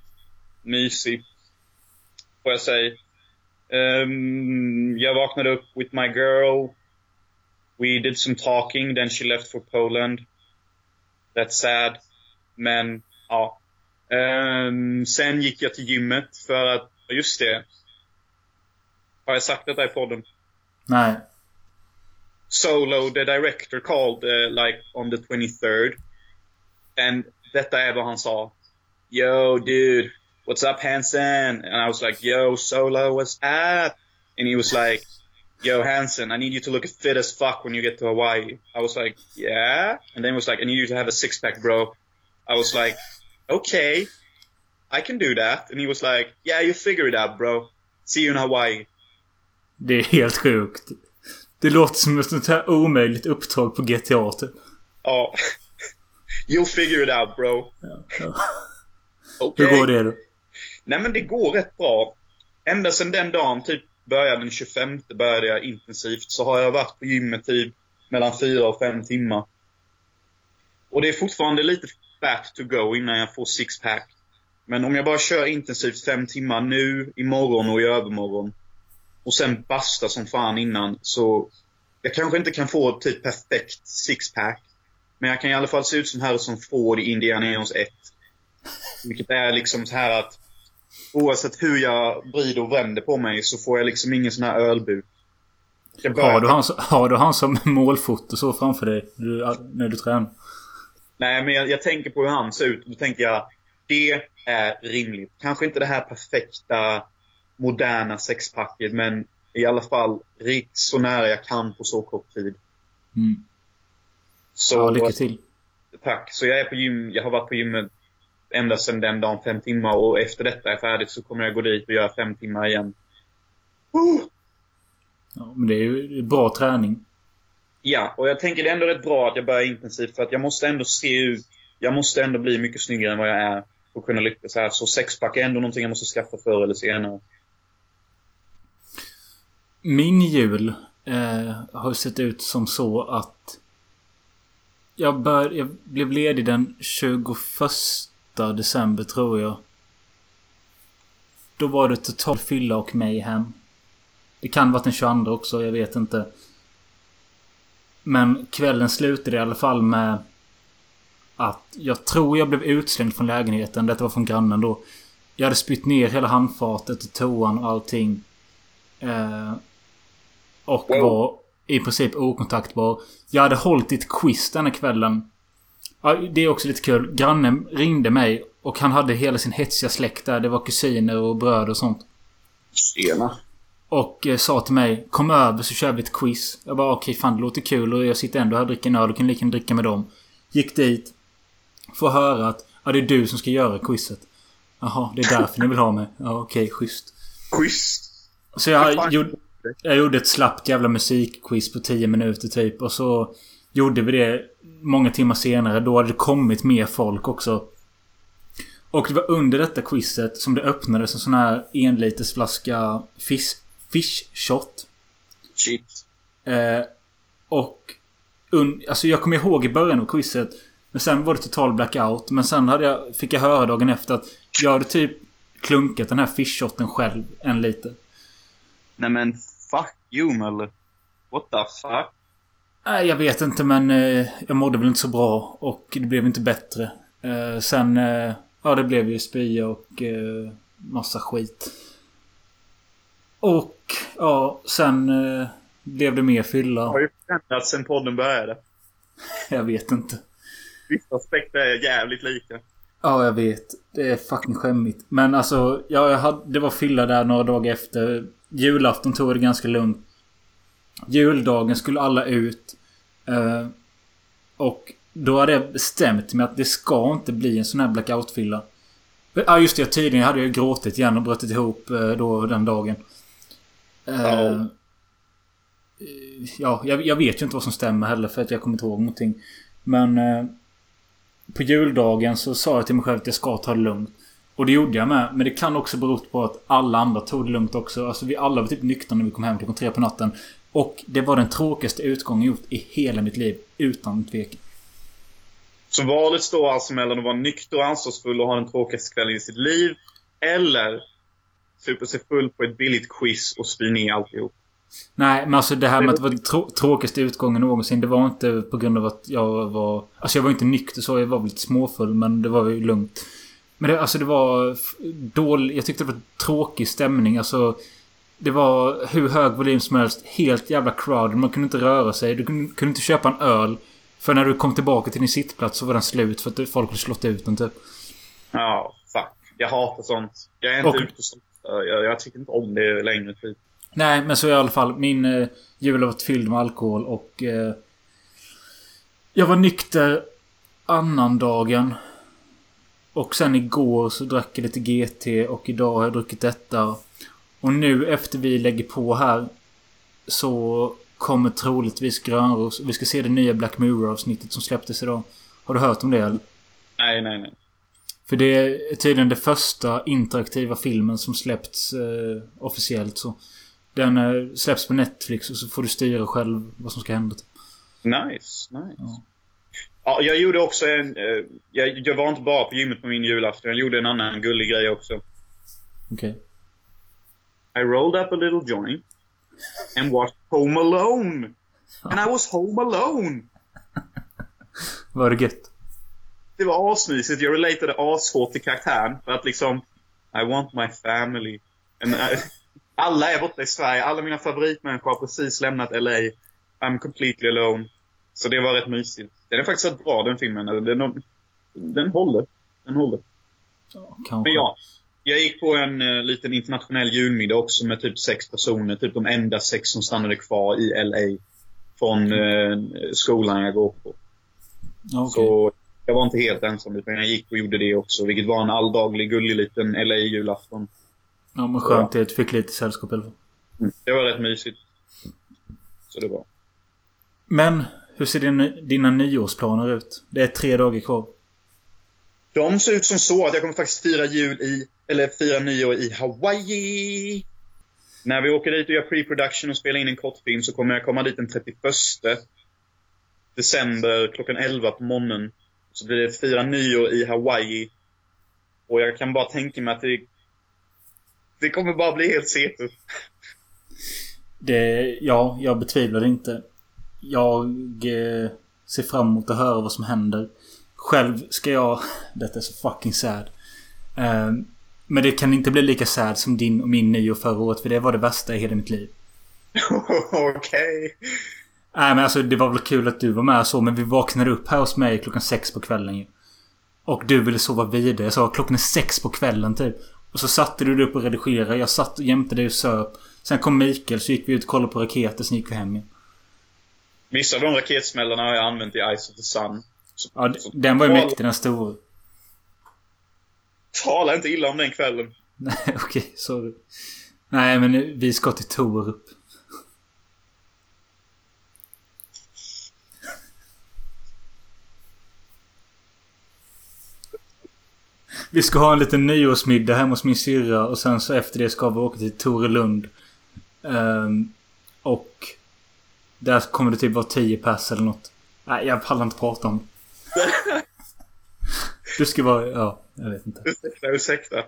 mysig. Får jag säga. Ehm, jag vaknade upp with my girl. We did some talking, then she left for Poland. That's sad. Men, ja. Ehm, sen gick jag till gymmet för att, just det. Har jag sagt detta i podden?
Nej.
Solo, the director, called uh, like on the 23rd. And detta är vad han sa. Yo, dude, what's up, Hansen? And I was like, yo, Solo, what's up? And he was like, yo, Hansen, I need you to look fit as fuck when you get to Hawaii. I was like, yeah? And then he was like, I need you to have a six pack, bro. I was like, okay, I can do that. And he was like, yeah, you figure it out, bro. See you in Hawaii.
Det är helt sjukt. Det låter som ett sånt här omöjligt uppdrag på GTA typ.
Oh, you'll figure it out, bro.
Ja.
Okay.
Hur går det då?
Nej men det går rätt bra. Ända sedan den dagen, typ började den 25 började jag intensivt, så har jag varit på gymmet typ mellan 4 och 5 timmar. Och det är fortfarande lite fat to go innan jag får sixpack. Men om jag bara kör intensivt 5 timmar nu, imorgon och i övermorgon. Och sen basta som fan innan, så jag kanske inte kan få typ perfekt sixpack. Men jag kan i alla fall se ut som Harrison Ford i Indiana Jones 1. Vilket är liksom så här att oavsett hur jag vrider och vänder på mig så får jag liksom ingen sån här ölbuk.
Har du, han, har du han som målfoto så framför dig du, när du tränar?
Nej, men jag, jag tänker på hur han ser ut och då tänker jag det är rimligt. Kanske inte det här perfekta moderna sexpacket, men i alla fall riktigt så nära jag kan på så kort tid.
Mm.
Så,
Ja, lycka till.
Tack. Så jag är på gym, jag har varit på gymmet ända sedan den dagen, fem timmar. Och efter detta är färdigt så kommer jag gå dit och göra fem timmar igen. Uh!
Ja, men det är ju bra träning.
Ja, och jag tänker det är ändå rätt bra att jag börjar intensivt för att jag måste ändå se ut, jag måste ändå bli mycket snyggare än vad jag är för att kunna lyckas här. Så sexpack är ändå någonting jag måste skaffa förr eller senare.
Min jul eh, har sett ut som så att jag, bör, jag blev ledig den 21 december tror jag. Då var det total fylla och mig hem. Det kan varit den 22 också, jag vet inte. Men kvällen slutade i alla fall med att jag tror jag blev utslängd från lägenheten. Detta var från grannen då. Jag hade spytt ner hela handfatet och toan och allting. Eh, och
Wow.
var i princip okontaktbar. Jag hade hållit ett quiz denna kvällen. Ja, det är också lite kul. Grannen ringde mig och han hade hela sin hetsiga släkt där. Det var kusiner och bröder och sånt.
Tjena.
Och eh, sa till mig Kom över så kör vi ett quiz. Jag bara okej fan det låter kul och jag sitter ändå här och dricker en öl och kan lika dricka med dem. Gick dit. Får höra att ja, det är du som ska göra quizet. Jaha, det är därför ni vill ha mig. Ja okej, schysst.
Schysst.
Så jag gjorde, jag gjorde ett slappt jävla musikquiz på 10 minuter typ. Och så gjorde vi det många timmar senare. Då hade det kommit mer folk också. Och det var under detta quizet som det öppnades en sån här enliters flaska fish, fish shot.
Shit.
Eh, och... Un, alltså jag kommer ihåg i början av quizet. Men sen var det total blackout. Men sen hade jag, fick jag höra dagen efter att jag hade typ klunkat den här fish shoten själv en liter.
Nej men fuck you Mölle. What the fuck?
Nej, jag vet inte men eh, jag mådde väl inte så bra. Och det blev inte bättre. Eh, sen... Eh, ja, det blev ju spya och eh, massa skit. Och ja, sen eh, blev det mer fylla.
har ju förändrats sen podden började.
Jag vet inte.
Vissa aspekter är jävligt lika.
Ja, jag vet. Det är fucking skämmigt. Men alltså, ja, jag hade, det var fylla där några dagar efter. Julafton tog det ganska lugnt. Juldagen skulle alla ut. Eh, och då hade jag bestämt mig att det ska inte bli en sån här blackout-fylla. Ja, just det. Tydligen hade jag gråtit igen och brutit ihop eh, då den dagen. Eh,
Ja.
ja, jag, jag vet ju inte vad som stämmer heller för att jag kommer inte ihåg någonting. Men... På juldagen så sa jag till mig själv att jag ska ta det lugnt. Och det gjorde jag med. Men det kan också bero på att alla andra tog det lugnt också. Alltså vi alla var typ nyktra när vi kom hem klockan tre på natten. Och det var den tråkigaste utgången jag gjort i hela mitt liv. Utan tvekan.
Så valet står alltså mellan att vara nykter och ansvarsfull och ha den tråkigaste kvällen i sitt liv. Eller supa sig full på ett billigt quiz och spy ner alltihop.
Nej, men alltså det här med att det var trå tråkigaste utgången någonsin. Det var inte på grund av att jag var... Alltså jag var inte nykter så. Jag var väl lite småfull. Men det var ju lugnt. Men det, alltså det var dålig... Jag tyckte det var tråkig stämning. Alltså... Det var hur hög volym som helst. Helt jävla crowd. Man kunde inte röra sig. Du kunde, kunde inte köpa en öl. För när du kom tillbaka till din sittplats så var den slut. För att folk hade slått ut den typ.
Ja, fuck. Jag hatar sånt. Jag är inte
Och-
ute sånt. Jag, jag tycker inte om det längre typ.
Nej, men så i alla fall. Min eh, jul har varit fylld med alkohol och... Eh, jag var nykter annandagen. Och sen igår så drack jag lite GT och idag har jag druckit detta. Och nu efter vi lägger på här så kommer troligtvis Grönros. Vi ska se det nya Black Mirror-avsnittet som släpptes idag. Har du hört om det eller?
Nej, nej, nej.
För det är tydligen det första interaktiva filmen som släppts eh, officiellt så. Den eh, släpps på Netflix och så får du styra själv vad som ska hända.
Nice, nice.
Ja.
Ja, jag gjorde också en... eh, jag, jag var inte bara på gymmet på min julafton. Jag gjorde en annan gullig grej också.
Okej.
I rolled up a little joint and watched Home Alone. And I was home alone.
Var det gött?
Det var asmysigt. Jag relatade ashårt till karaktären. För att liksom, I want my family. And I, alla är borta i Sverige. Alla mina favoritmänniskor har precis lämnat LA. I'm completely alone. Så det var rätt mysigt. Den är faktiskt rätt bra den filmen. Den, den, den håller. Den håller.
Kanske.
Men ja. Jag gick på en eh, liten internationell julmiddag också med typ sex personer. Typ de enda sex som stannade kvar i LA. Från eh, skolan jag går på.
Ja, okej.
Så jag var inte helt ensam utan jag gick och gjorde det också. Vilket var en alldaglig gullig liten LA-julafton.
Ja, men skönt att du fick lite sällskap i alla fall.
Det var rätt mysigt. Så det var.
Men, hur ser din, dina nyårsplaner ut? Det är tre dagar kvar.
De ser ut som så att jag kommer faktiskt fira jul i, eller fira nyår i Hawaii. När vi åker dit och gör pre-production och spelar in en kortfilm så kommer jag komma dit den 31 december klockan 11 på morgonen. Så blir det fira nyår i Hawaii. Och jag kan bara tänka mig att det, det kommer bara bli helt CP.
Det, ja, jag betvivlar det inte. Jag eh, ser fram emot att höra vad som händer. Själv ska jag... Detta är så fucking sad. Eh, men det kan inte bli lika sad som din och min nyår förra året. För det var det värsta i hela mitt liv.
Okej.
Nej men alltså det var väl kul att du var med så. Men vi vaknade upp här hos mig klockan sex på kvällen ju. Och du ville sova vidare. Jag sa klockan är sex på kvällen typ. Och så satte du dig upp och redigerade. Jag satt jämte dig och söp. Sen kom Mikael så gick vi ut och kollade på raketer. Sen gick vi hem igen.
Vissa av de raketsmällarna har jag använt i Ice of the Sun. Så,
Ja,
så,
den var ju mäktig den stora.
Tala inte illa om den kvällen.
Nej okej, sorry. Nej men vi ska till Torup. Vi ska ha en liten nyårsmiddag hemma hos min syrra och sen så efter det ska vi åka till Torelund. Ehm, och där kommer det typ vara 10 pers eller något. Nej, jag pallar inte prata om det. Du ska vara... Ja, jag vet inte.
Ursäkta, ursäkta.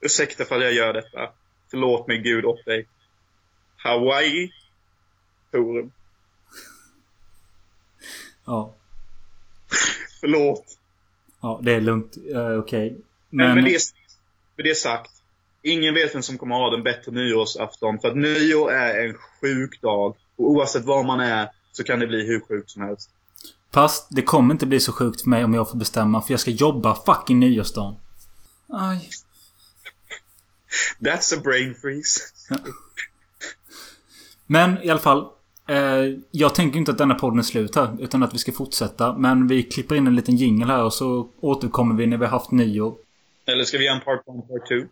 Ursäkta för att jag gör detta. Förlåt mig Gud och dig. Hawaii. Torum.
Ja,
Förlåt.
ja det är lugnt. Uh, Okej.
Men,
Men...
med, det, med det sagt. Ingen vet vem som kommer ha den bättre nyårsafton. För att nyår är en sjuk dag. Och oavsett var man är så kan det bli hur sjukt som helst.
Fast det kommer inte bli så sjukt för mig om jag får bestämma. För jag ska jobba fucking nyårsdagen. Aj.
That's a brain freeze.
Men i alla fall. Eh, jag tänker inte att denna podden är slut här. Utan att vi ska fortsätta. Men vi klipper in en liten jingle här och så återkommer vi när vi har haft nyår.
Eller ska vi göra en part one, part two?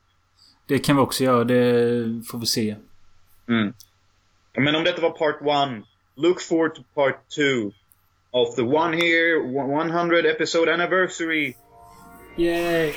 Det kan vi också göra. Det får vi se.
Mm. Men om detta var part one, look forward to part two of the one here 100 episode anniversary.
Yay!